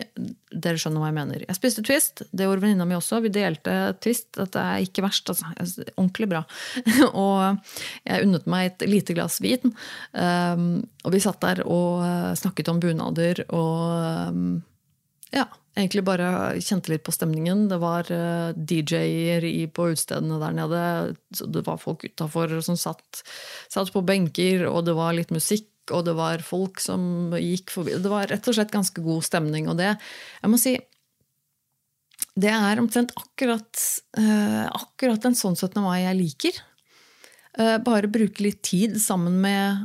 Dere skjønner hva jeg mener. Jeg spiste Twist. Det gjorde venninna mi også. Vi delte Twist. Dette er ikke verst. Altså. Ordentlig bra. og jeg unnet meg et lite glass vin. Um, og vi satt der og uh, snakket om bunader og um, ja, Egentlig bare kjente litt på stemningen. Det var uh, DJ-er på utestedene der nede. Det var folk utafor som satt, satt, på benker, og det var litt musikk. Og det var folk som gikk forbi. Det var rett og slett ganske god stemning. Og det, jeg må si, det er omtrent akkurat, uh, akkurat en sånn 17. mai jeg liker. Uh, bare bruke litt tid sammen med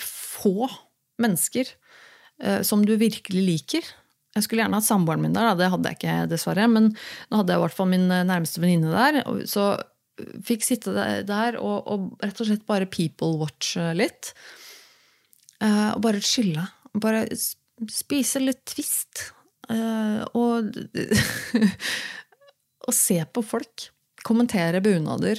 få mennesker som du virkelig liker. Jeg skulle gjerne hatt samboeren min der, det hadde jeg ikke, dessverre. Men nå hadde jeg i hvert fall min nærmeste venninne der. Så fikk sitte der og, og, rett og slett bare people-watche litt. Uh, og bare chille. Bare spise litt Twist. Uh, og Og se på folk. Kommentere bunader.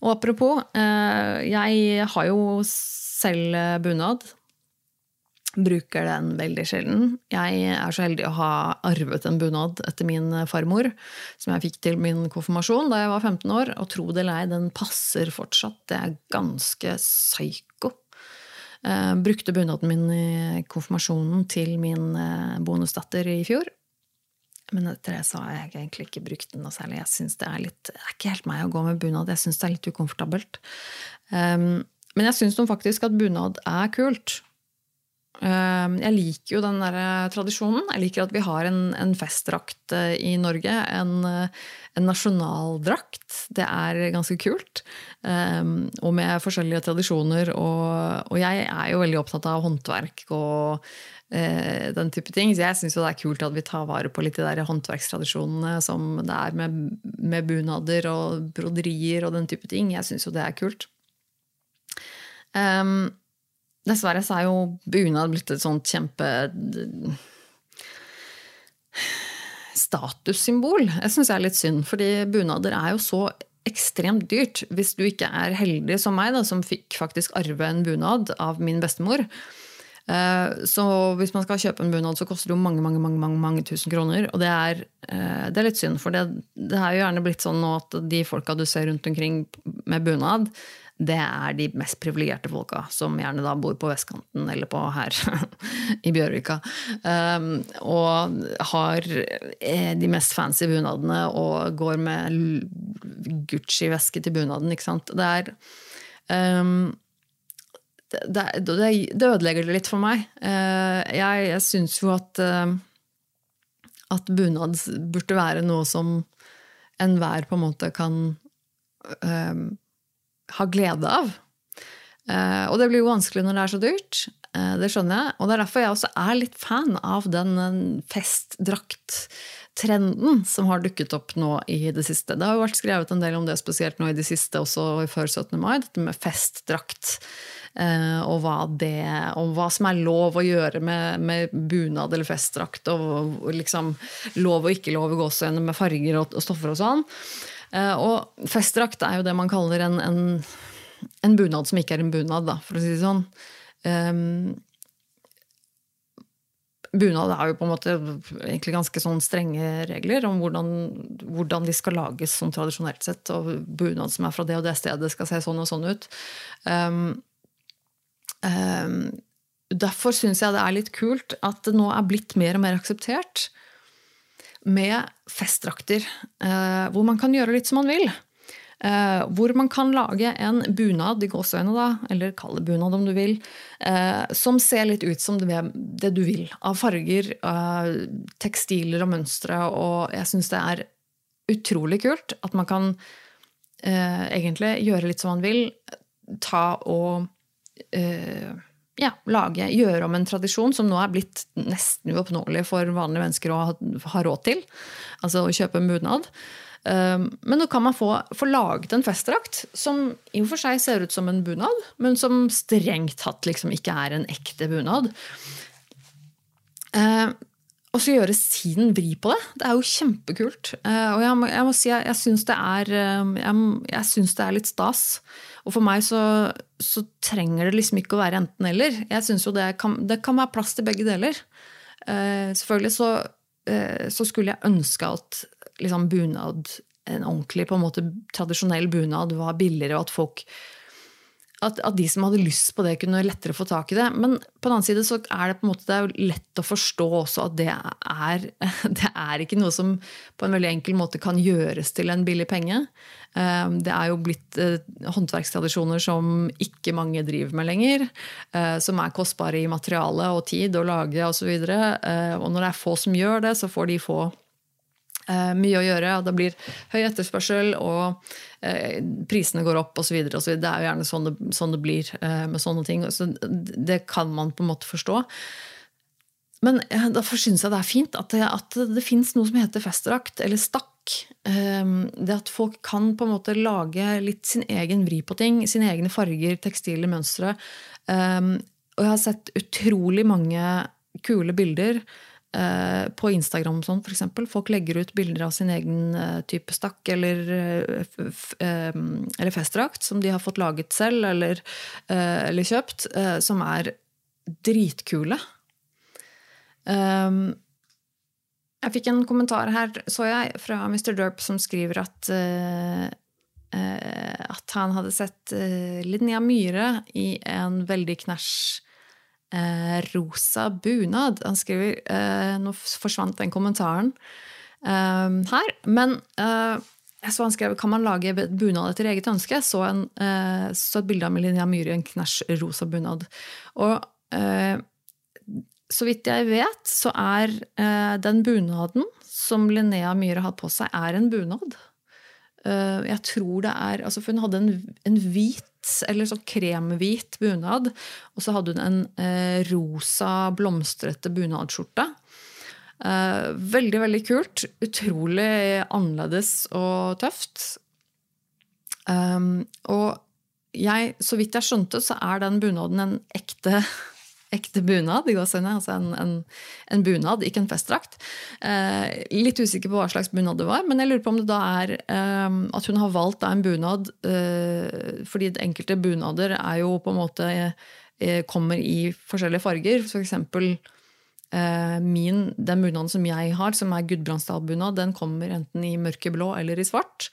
Og apropos, uh, jeg har jo selv bunad. Bruker den veldig sjelden. Jeg er så heldig å ha arvet en bunad etter min farmor, som jeg fikk til min konfirmasjon da jeg var 15 år. Og tro det eller ei, den passer fortsatt. Det er ganske psyko. Eh, brukte bunaden min i konfirmasjonen til min eh, bonusdatter i fjor. Men etter det så har jeg egentlig ikke brukt den noe særlig. Jeg synes Det er litt, det er ikke helt meg å gå med bunad. Jeg syns det er litt ukomfortabelt. Um, men jeg syns faktisk at bunad er kult. Ehm, jeg liker jo den der eh, tradisjonen. Jeg liker at vi har en, en festdrakt eh, i Norge. En, eh, en, nasjonaldrakt. Det er ganske kult. Ehm, og med forskjellige tradisjoner. Og, og, jeg er jo veldig opptatt av håndverk og den type ting. Så jeg syns det er kult at vi tar vare på litt de der håndverkstradisjonene som det er med, med bunader og broderier og den type ting. Jeg syns jo det er kult. Um, Dessverre så er jo bunad blitt et sånt kjempe statussymbol. Jeg syns jeg er litt synd, fordi bunader er jo så ekstremt dyrt. Hvis du ikke er heldig som meg, da, som fikk faktisk arve en bunad av min bestemor. Eh, så hvis man skal kjøpe en bunad, så koster det jo mange mange, mange, mange, tusen kroner. Og det er, eh, det er litt synd, for det, det er jo gjerne blitt sånn nå at de folka du ser rundt omkring med bunad, det er de mest privilegerte folka, som gjerne da bor på vestkanten eller på her i Bjørvika. Um, og har eh, de mest fancy bunadene og går med Gucci-veske til bunaden. ikke sant? Det er um, det, det, det, ødelegger det litt for meg. Uh, jeg jeg syns jo at, uh, at bunad burde være noe som enhver på en måte kan um, har glede av. Eh, og det blir jo vanskelig når det er så dyrt. Eh, det skjønner jeg. Og det er derfor jeg også er litt fan av den festdrakttrenden som har dukket opp nå i det siste. Det har jo vært skrevet en del om det spesielt nå i det siste, også før 17. mai, dette med festdrakt. Eh, og hva, det, og hva som er lov å gjøre med, med bunad eller festdrakt. Og liksom lov og ikke lov å gå gåseøyne med farger og, og stoffer og sånn. Eh, og festdrakt er jo det man kaller en, en, en, bunad som ikke er en bunad, da, for å si det sånn. Um, bunad er jo på en måte egentlig ganske sånn strenge regler om hvordan, hvordan, de skal lages sånn tradisjonelt sett. Og bunad som er fra det og det stedet, skal se sånn og sånn ut. Um, um, derfor syns jeg det er litt kult at det nå er blitt mer og mer akseptert med festdrakter, eh, hvor man kan gjøre litt som man vil. Eh, hvor man kan lage en bunad i gåseøyne, da, eller kall det bunad om du vil, eh, som ser litt ut som det, det du vil. Av farger, tekstiler og mønstre. Og jeg syns det er utrolig kult at man kan egentlig gjøre litt som man vil. Ta og ja, lage, gjøre om en tradisjon som nå er blitt nesten uoppnåelig for vanlige mennesker å ha, ha råd til. Altså å kjøpe en bunad. Um, men nå kan man få, få, laget en festdrakt som i og for seg ser ut som en bunad, men som strengt tatt liksom ikke er en ekte bunad. Uh, og så gjøre sin vri på det. Det er jo kjempekult. Uh, og jeg må, jeg må si jeg, jeg syns det, uh, jeg, jeg synes det er litt stas. Og for meg så, så trenger det liksom ikke å være enten-eller. Jeg synes jo det kan, det kan, være plass til begge deler. Uh, selvfølgelig så, uh, så, skulle jeg ønske at liksom, bunad, en ordentlig på en måte tradisjonell bunad, var billigere, og at folk at, at, de som hadde lyst på det, kunne lettere få tak i det. Men på den annen side så er det på en måte lett å forstå også at det er, det er ikke noe som på en veldig enkel måte kan gjøres til en billig penge. Eh, det er jo blitt eh, håndverkstradisjoner som ikke mange driver med lenger. Eh, som er kostbare i materiale og tid å lage osv. Og, så og når det er få som gjør det, så får de få Eh, mye å gjøre, og det blir høy etterspørsel, og eh, prisene går opp osv. Det er jo gjerne sånn det, sånn det blir eh, med sånne ting. Så det kan man på en måte forstå. Men derfor syns jeg det er fint at det, at det fins noe som heter festdrakt, eller stakk. Det at folk kan på en måte lage litt sin egen vri på ting. Sine egne farger, tekstile mønstre. Og jeg har sett utrolig mange kule bilder Eh, på Instagram sånn, f.eks. Folk legger ut bilder av sin egen eh, type stakk eller, eh, eller festdrakt som de har fått laget selv eller, eller kjøpt, som er dritkule. Jeg fikk en kommentar her, så jeg, fra Mr. Derp, som skriver at at han hadde sett Linnea Myhre i en veldig knæsj eh, rosa bunad. Han skriver eh, Nå forsvant den kommentaren eh, her. Men eh, jeg så han skrev kan man lage bunad etter eget ønske. Så, en, eh, så et bilde av Melinia Myhre i en knæsj rosa bunad. Og eh, så vidt jeg vet, så er den bunaden som Linnea Myhre har på seg, er en bunad. Jeg tror det er altså hun hadde en, en hvit eller sånn kremhvit bunad. Og så hadde hun en eh, rosa, blomstrete bunadskjorte. Eh, veldig, veldig kult. Utrolig annerledes og tøft. Um, og jeg, så vidt jeg skjønte, så er den bunaden en ekte ekte bunad. Altså en, en, en, bunad, ikke en festdrakt. Eh, litt usikker på hva slags bunad det var, men jeg lurer på om det da er eh, at hun har valgt en bunad eh, fordi enkelte bunader er jo på en måte eh, kommer i forskjellige farger. For eksempel eh, min, den bunaden som jeg har, som er Gudbrandsdal-bunad, den kommer enten i mørkeblå eller i svart.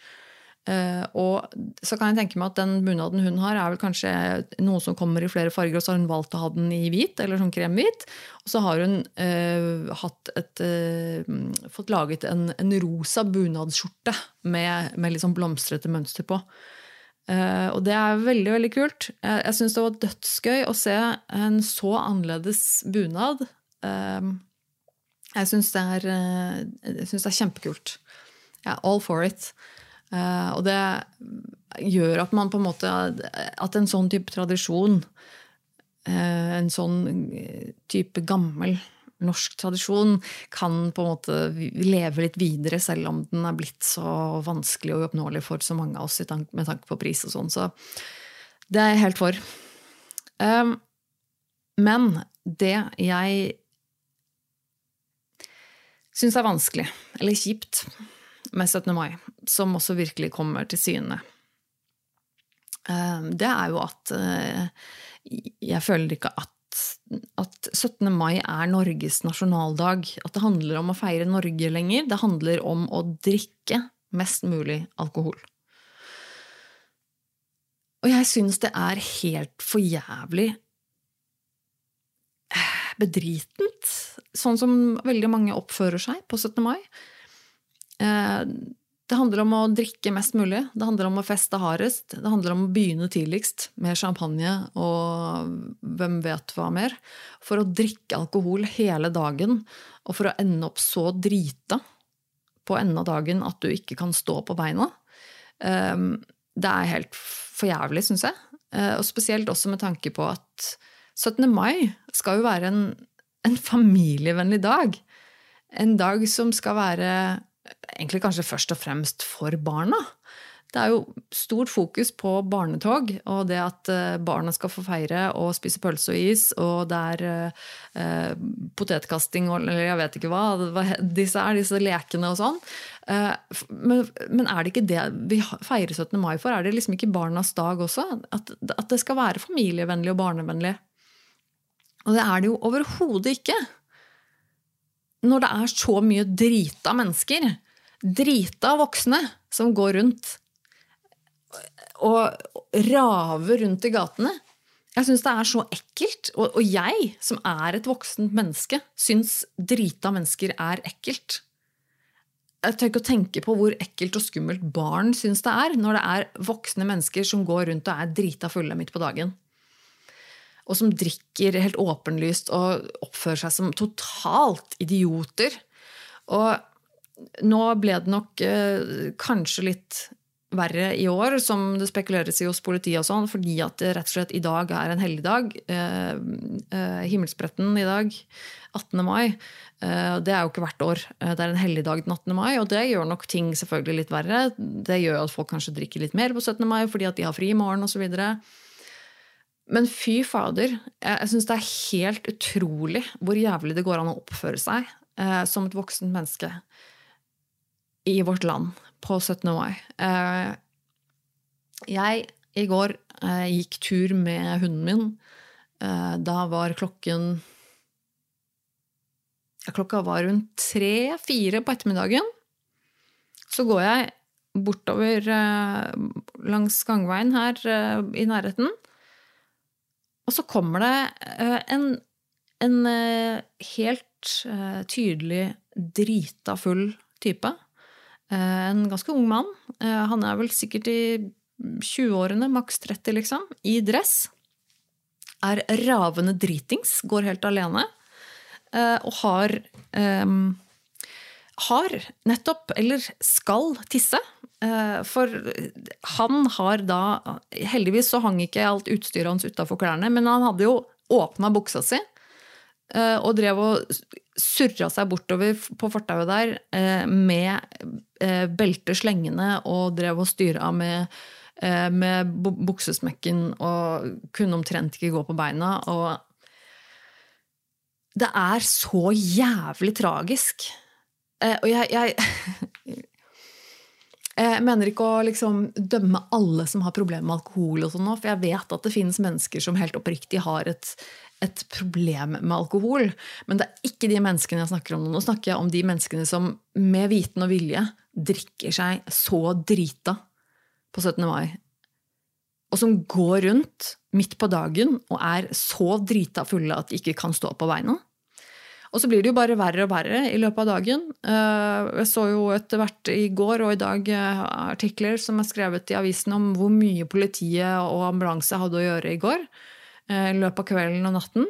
Uh, og så kan jeg tenke meg at den bunaden hun har, er vel kanskje noe som kommer i flere farger, og så har hun valgt å ha den i hvit, eller sånn kremhvit. Og så har hun uh, et, uh, fått laget en, en rosa bunadsskjorte med, med litt sånn blomstrete mønster på. og det er veldig, veldig kult. Jeg, jeg syns det var dødsgøy å se en så annerledes bunad. jeg syns det, det, er kjempekult. Jeg all for it. Uh, og det gjør at man på en måte At en sånn type tradisjon, uh, en sånn type gammel norsk tradisjon, kan på en måte leve litt videre, selv om den er blitt så vanskelig og uoppnåelig for så mange av oss med tanke på pris og sånn. Så det er jeg helt for. Um, men det jeg syns er vanskelig, eller kjipt, med 17. mai, som også virkelig kommer til syne, eh, det er jo at eh, jeg føler ikke at, at 17. mai er Norges nasjonaldag. At det handler om å feire Norge lenger. Det handler om å drikke mest mulig alkohol. Og jeg syns det er helt for jævlig eh, bedritent, sånn som veldig mange oppfører seg på 17. mai. Eh, det handler om å drikke mest mulig, det handler om å feste hardest. Det handler om å begynne tidligst med champagne og hvem vet hva mer. For å drikke alkohol hele dagen, og for å ende opp så drita på enden av dagen at du ikke kan stå på beina. Eh, det er helt for jævlig, syns jeg. Eh, og spesielt også med tanke på at 17. mai skal jo være en, en familievennlig dag. En dag som skal være egentlig kanskje først og fremst for barna. Det er jo stort fokus på barnetog og det at eh, barna skal få feire og spise pølse og is, og det er eh, potetkasting og eller jeg vet ikke hva, disse er, disse lekene og sånn. Eh, men, men, er det ikke det vi feirer 17. mai for? Er det liksom ikke barnas dag også? At, at det skal være familievennlig og barnevennlig? Og det er det jo overhodet ikke når det er så mye drita mennesker, drita voksne, som går rundt og rave rundt i gatene. Jeg syns det er så ekkelt. Og, jeg, som er et voksent menneske, syns drita mennesker er ekkelt. Jeg tør ikke å tenke på hvor ekkelt og skummelt barn syns det er når det er voksne mennesker som går rundt og er drita fulle midt på dagen. Og som drikker helt åpenlyst og oppfører seg som totalt idioter. Og nå ble det nok eh, kanskje litt verre i år, som det spekuleres i hos politiet, og sånn, fordi at det rett og slett i dag er en helligdag. Eh, eh, himmelspretten i dag, 18. mai. Eh, det er jo ikke hvert år. Eh, det er en helligdag den 18. mai, og det gjør nok ting selvfølgelig litt verre. Det gjør at folk kanskje drikker litt mer på 17. mai fordi at de har fri i morgen osv. Men fy fader, jeg syns det er helt utrolig hvor jævlig det går an å oppføre seg eh, som et voksent menneske i vårt land på 17. mai. Eh, jeg i går eh, gikk tur med hunden min. Eh, da var klokken Klokka var rundt tre-fire på ettermiddagen. Så går jeg bortover langs gangveien her i nærheten. Og så kommer det en, en helt tydelig drita full type Eh, en ganske ung mann. Eh, han er vel sikkert i 20-årene, maks 30, liksom. I dress. Er ravende dritings, går helt alene. Eh, og har Har nettopp, eller skal, tisse. For han har da Heldigvis så hang ikke alt utstyret hans utafor klærne, men han hadde jo åpna buksa si og drev og surra seg bortover på fortauet der eh, med eh, beltet slengende og drev og styra med, eh, med buksesmekken og kunne omtrent ikke gå på beina. Og det er så jævlig tragisk. Og jeg, jeg Jeg mener ikke å liksom dømme alle som har problemer med alkohol, og sånn for jeg vet at det finnes mennesker som helt oppriktig har et, et problem med alkohol. Men det er ikke de menneskene jeg snakker om nå. Nå snakker jeg om de menneskene som med viten og vilje drikker seg så drita på 17. mai. Og som går rundt midt på dagen og er så drita fulle at de ikke kan stå på beina. Og så blir det jo bare verre og verre i løpet av dagen. Eh, jeg så jo etter hvert i går og i dag eh, artikler som er skrevet i avisen om hvor mye politiet og ambulanse hadde å gjøre i går. Eh, i løpet av kvelden og natten.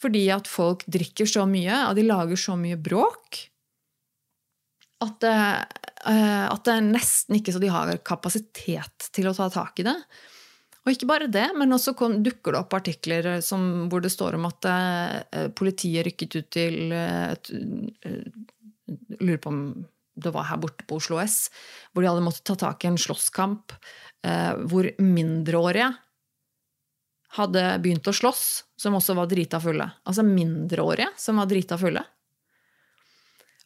Fordi at folk drikker så mye, og de lager så mye bråk, at det, at det er nesten ikke så de har kapasitet til å ta tak i det. Og ikke bare det, men også dukker det opp artikler som, hvor det står om at eh, politiet rykket ut til et, Lurer på om det var her borte på Oslo S, hvor de hadde måttet ta tak i en slåsskamp hvor mindreårige hadde begynt å slåss, som også var drita fulle. Altså mindreårige som var drita fulle.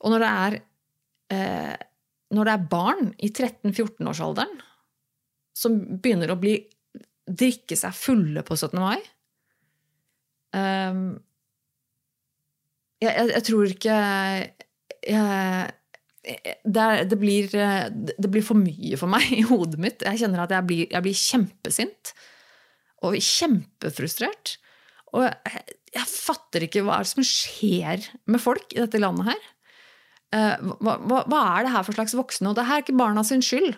Og når det er, eh, når det er barn i 13-14-årsalderen som begynner å bli drikke seg fulle på 17. mai Um, jeg, jeg, jeg, tror ikke jeg, det, det, blir, det, blir, for mye for meg i hodet mitt. Jeg kjenner at jeg blir, blir kjempesint og kjempefrustrert. Og jeg fatter ikke hva er det som skjer med folk i dette landet her. Eh, hva, hva, hva, er det her for slags voksne? Og det her er ikke barna sin skyld.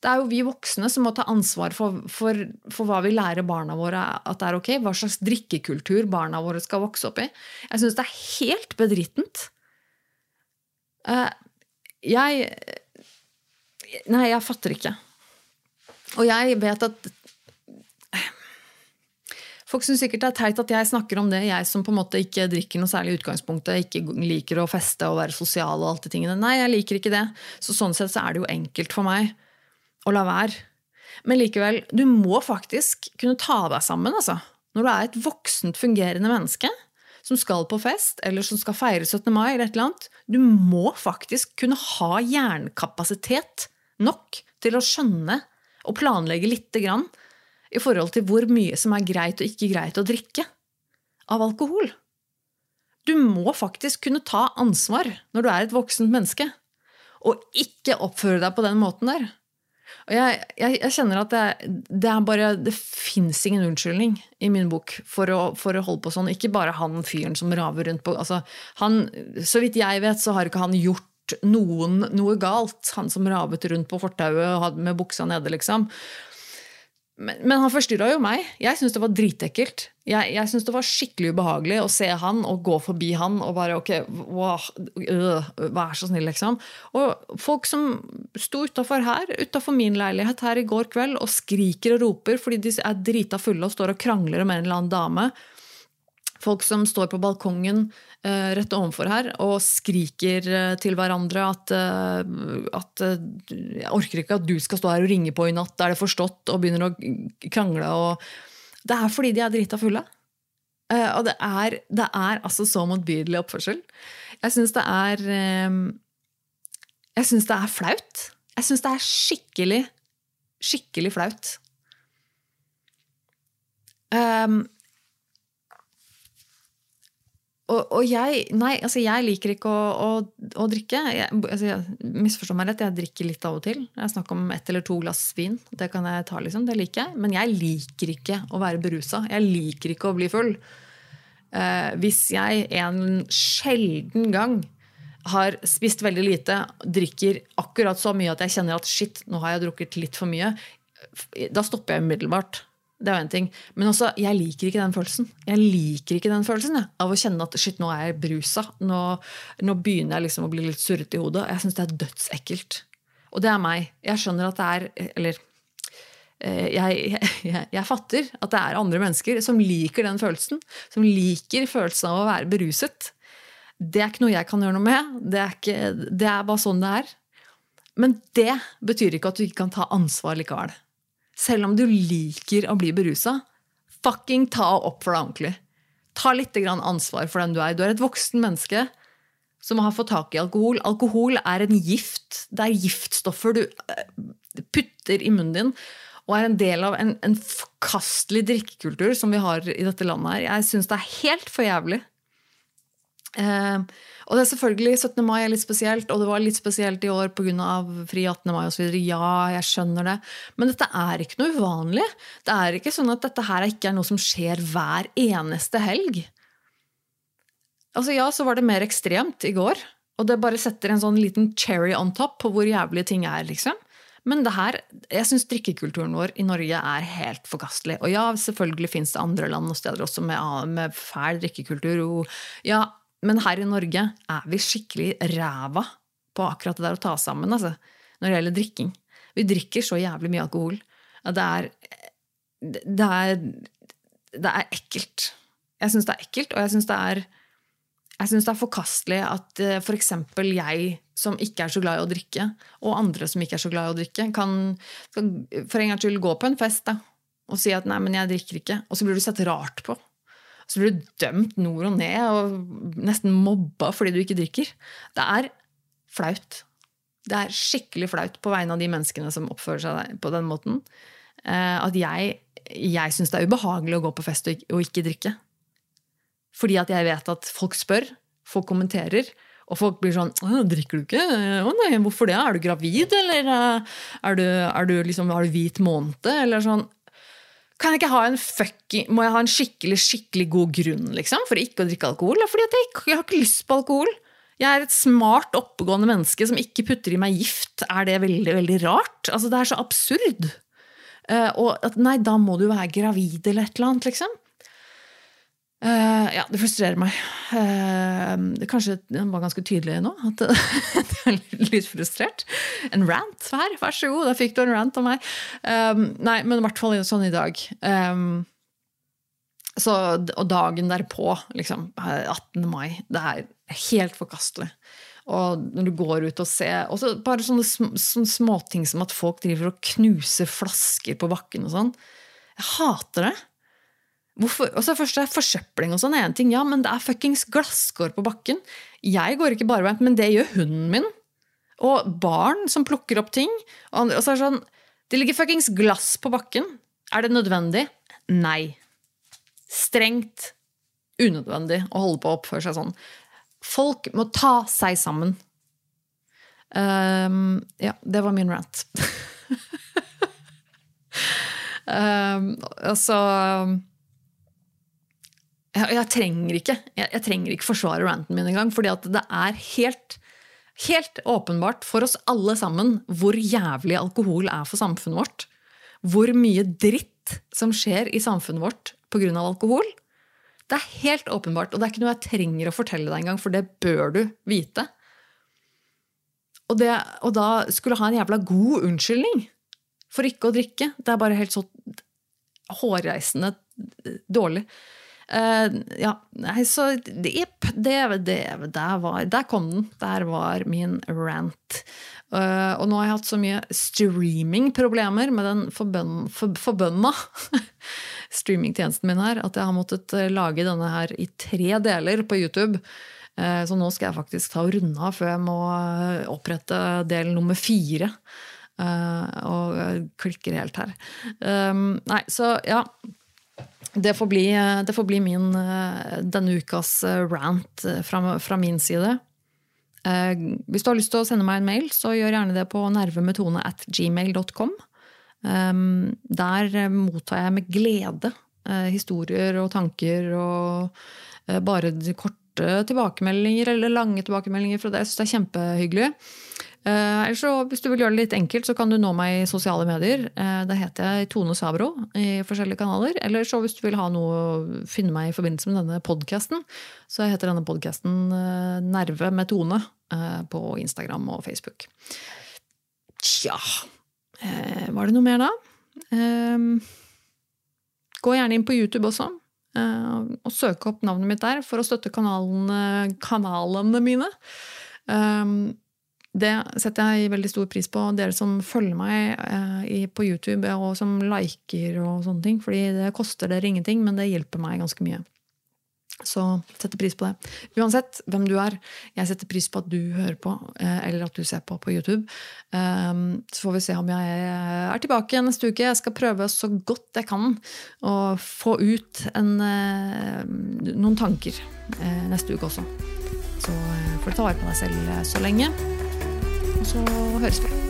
Det er jo vi voksne som må ta ansvar for, for, for, hva vi lærer barna våre at det er ok. Hva slags drikkekultur barna våre skal vokse opp i. Jeg syns det er helt bedrittent. Eh, jeg Nei, jeg fatter ikke. Og jeg vet at Folk syns sikkert det er teit at jeg snakker om det, jeg som på en måte ikke drikker noe særlig i utgangspunktet, ikke liker å feste og være sosial og alt de tingene. Nei, jeg liker ikke det. Så sånn sett så er det jo enkelt for meg å la være. Men likevel, du må faktisk kunne ta deg sammen, altså. Når du er et voksent, fungerende menneske som skal på fest, eller som skal feire 17. mai, eller et eller annet. Du må faktisk kunne ha hjernekapasitet nok til å skjønne og planlegge lite grann i forhold til hvor mye som er greit og ikke greit å drikke av alkohol. Du må faktisk kunne ta ansvar når du er et voksent menneske, og ikke oppføre deg på den måten der. Og jeg, jeg, jeg kjenner at det, det er bare Det fins ingen unnskyldning i min bok for å, for å, holde på sånn. Ikke bare han fyren som raver rundt på altså, han, Så vidt jeg vet, så har ikke han gjort noen noe galt. Han som ravet rundt på fortauet med buksa nede, liksom. Men, men han forstyrra jo meg. Jeg syntes det var dritekkelt. Jeg, jeg syntes det var skikkelig ubehagelig å se han og gå forbi han og bare ok, wow, øh, vær så snill, liksom. Og folk som sto utafor her, utafor min leilighet her i går kveld og skriker og roper fordi de er drita fulle og står og krangler om en eller annen dame. Folk som står på balkongen uh, rett ovenfor her og skriker uh, til hverandre at, uh, at Jeg orker ikke at du skal stå her og ringe på i natt, er det forstått? Og begynner å krangle. Og det er fordi de er drita fulle. og det er, det er, altså så motbydelig oppførsel. Jeg syns det er Jeg syns det er flaut. Jeg syns det er skikkelig, skikkelig flaut. Um, og, jeg Nei, altså jeg liker ikke å, å, å drikke. Jeg, altså Misforstå meg rett, jeg drikker litt av og til. Jeg snakker om ett eller to glass vin. Det kan jeg ta, liksom. Det liker jeg. Men jeg liker ikke å være berusa. Jeg liker ikke å bli full. Eh, hvis jeg en sjelden gang har spist veldig lite, drikker akkurat så mye at jeg kjenner at shit, nå har jeg drukket litt for mye, da stopper jeg umiddelbart. Det er en ting. Men også, jeg liker ikke den følelsen. Jeg liker ikke den følelsen jeg, av å kjenne at shit, nå er jeg brusa. Nå, nå begynner jeg liksom å bli litt surrete i hodet. Jeg syns det er dødsekkelt. Og det er meg. Jeg skjønner at det er Eller eh, jeg, jeg, jeg, fatter at det er andre mennesker som liker den følelsen. Som liker følelsen av å være beruset. Det er ikke noe jeg kan gjøre noe med. Det er, ikke, det er bare sånn det er. Men det betyr ikke at du ikke kan ta ansvar likevel selv om du liker å bli berusa, fucking ta opp for deg ordentlig. Ta litt ansvar for den du er. Du er et voksen menneske som har fått tak i alkohol. Alkohol er en gift. Det er giftstoffer du eh, putter i munnen din. Og er en del av en, en forkastelig drikkekultur som vi har i dette landet. her. Jeg syns det er helt for jævlig. Eh, og det er selvfølgelig 17. mai er litt spesielt, og det var litt spesielt i år pga. fri 18. mai osv. Ja, jeg skjønner det. Men dette er ikke noe uvanlig. Det er ikke sånn at dette her ikke er noe som skjer hver eneste helg. Altså Ja, så var det mer ekstremt i går. Og det bare setter en sånn liten cherry on top på hvor jævlige ting er, liksom. Men det her, jeg syns drikkekulturen vår i Norge er helt forkastelig. Og ja, selvfølgelig fins det andre land og steder også med, med fæl drikkekultur. Og ja, men her i Norge er vi skikkelig ræva på akkurat det der å ta sammen altså, når det gjelder drikking. Vi drikker så jævlig mye alkohol. Det er, det er, det er ekkelt. Jeg syns det er ekkelt, og jeg syns det er jeg synes det er forkastelig at f.eks. For jeg som ikke er så glad i å drikke, og andre som ikke er så glad i å drikke, kan for en gangs skyld gå på en fest da, og si at 'nei, men jeg drikker ikke', og så blir du sett rart på. Så blir du dømt nord og ned og nesten mobba fordi du ikke drikker. Det er flaut. Det er skikkelig flaut på vegne av de menneskene som oppfører seg på den måten. Eh, at jeg, jeg syns det er ubehagelig å gå på fest og ikke drikke. Fordi at jeg vet at folk spør, folk kommenterer, og folk blir sånn 'Drikker du ikke?' 'Å nei, hvorfor det? Er du gravid, eller er du, er du liksom, har du hvit måned?' Eller sånn. Kan jeg ikke ha en fucking, Må jeg ha en skikkelig skikkelig god grunn liksom, for ikke å drikke alkohol? Fordi jeg, jeg, har ikke lyst på alkohol. Jeg er et smart, oppegående menneske som ikke putter i meg gift. Er det veldig veldig rart? Altså, Det er så absurd. Uh, og at nei, da må du være gravid eller et eller annet, liksom. Uh, ja, det frustrerer meg. Uh, kanskje den var ganske tydelig nå, at det er litt frustrert. En rant her, vær så god, da fikk du en rant av meg. Um, nei, men i hvert fall sånn i dag. Um, så, og dagen derpå, liksom, 18. mai, det er helt forkastelig. Og når du går ut og ser også Bare sånne, sånne småting som at folk driver og knuser flasker på bakken og sånn. Jeg hater det. Hvorfor? Og så først er Forsøpling og sånn er en ting, ja, men det er fuckings glasskår på bakken. Jeg går ikke barbeint, men det gjør hunden min. Og barn som plukker opp ting. Og så er det sånn Det ligger fuckings glass på bakken. Er det nødvendig? Nei. Strengt unødvendig å holde på å oppføre seg sånn. Folk må ta seg sammen. Um, ja, det var min rant. um, altså jeg, jeg, trenger ikke jeg, jeg, trenger ikke forsvare ranten min engang, fordi at det er helt, helt åpenbart for oss alle sammen hvor jævlig alkohol er for samfunnet vårt. Hvor mye dritt som skjer i samfunnet vårt pga. alkohol. Det er helt åpenbart, og det er ikke noe jeg trenger å fortelle deg engang, for det bør du vite. Og, det, og da skulle ha en jævla god unnskyldning for ikke å drikke. Det er bare helt så hårreisende dårlig. Uh, ja, nei, så jepp, det, det, der, var, der kom den. Der var min rant. Uh, og nå har jeg hatt så mye streamingproblemer med den forbønna for, forbønna streamingtjenesten min her, at jeg har måttet eh, lage denne her i tre deler på YouTube. Så nå skal jeg faktisk ta og runde av før jeg må opprette del nummer fire. og klikker helt her. Nei, så ja. Det får bli, det får bli min denne ukas rant fra, fra min side. Eh, hvis du har lyst til å sende meg en mail, så gjør gjerne det på nervemetone at gmail.com. Um, der mottar jeg med glede eh, historier og tanker og eh, bare korte tilbakemeldinger eller lange tilbakemeldinger fra det. Jeg syns det er kjempehyggelig. Uh, så, hvis du vil gjøre det litt enkelt, så kan du nå meg i sosiale medier. Uh, da heter jeg Tone Sabro i forskjellige kanaler. Eller så hvis du vil ha noe, finne meg i forbindelse med denne podkasten, så heter denne podkasten uh, Nerve med Tone på Instagram og Facebook. Tja Var det noe mer da? gå gjerne inn på YouTube også. og søk opp navnet mitt der for å støtte kanalene, kanalene mine. Um, det setter jeg veldig stor pris på, dere som følger meg eh, på YouTube og som liker og sånne ting. fordi det koster dere ingenting, men det hjelper meg ganske mye. Så setter pris på det. Uansett hvem du er, jeg setter pris på at du hører på, eh, eller at du ser på på YouTube. Um, så får vi se om jeg er tilbake neste uke. Jeg skal prøve så godt jeg kan å få ut en, noen tanker neste uke også. Så får du ta vare på deg selv så lenge So høres vi.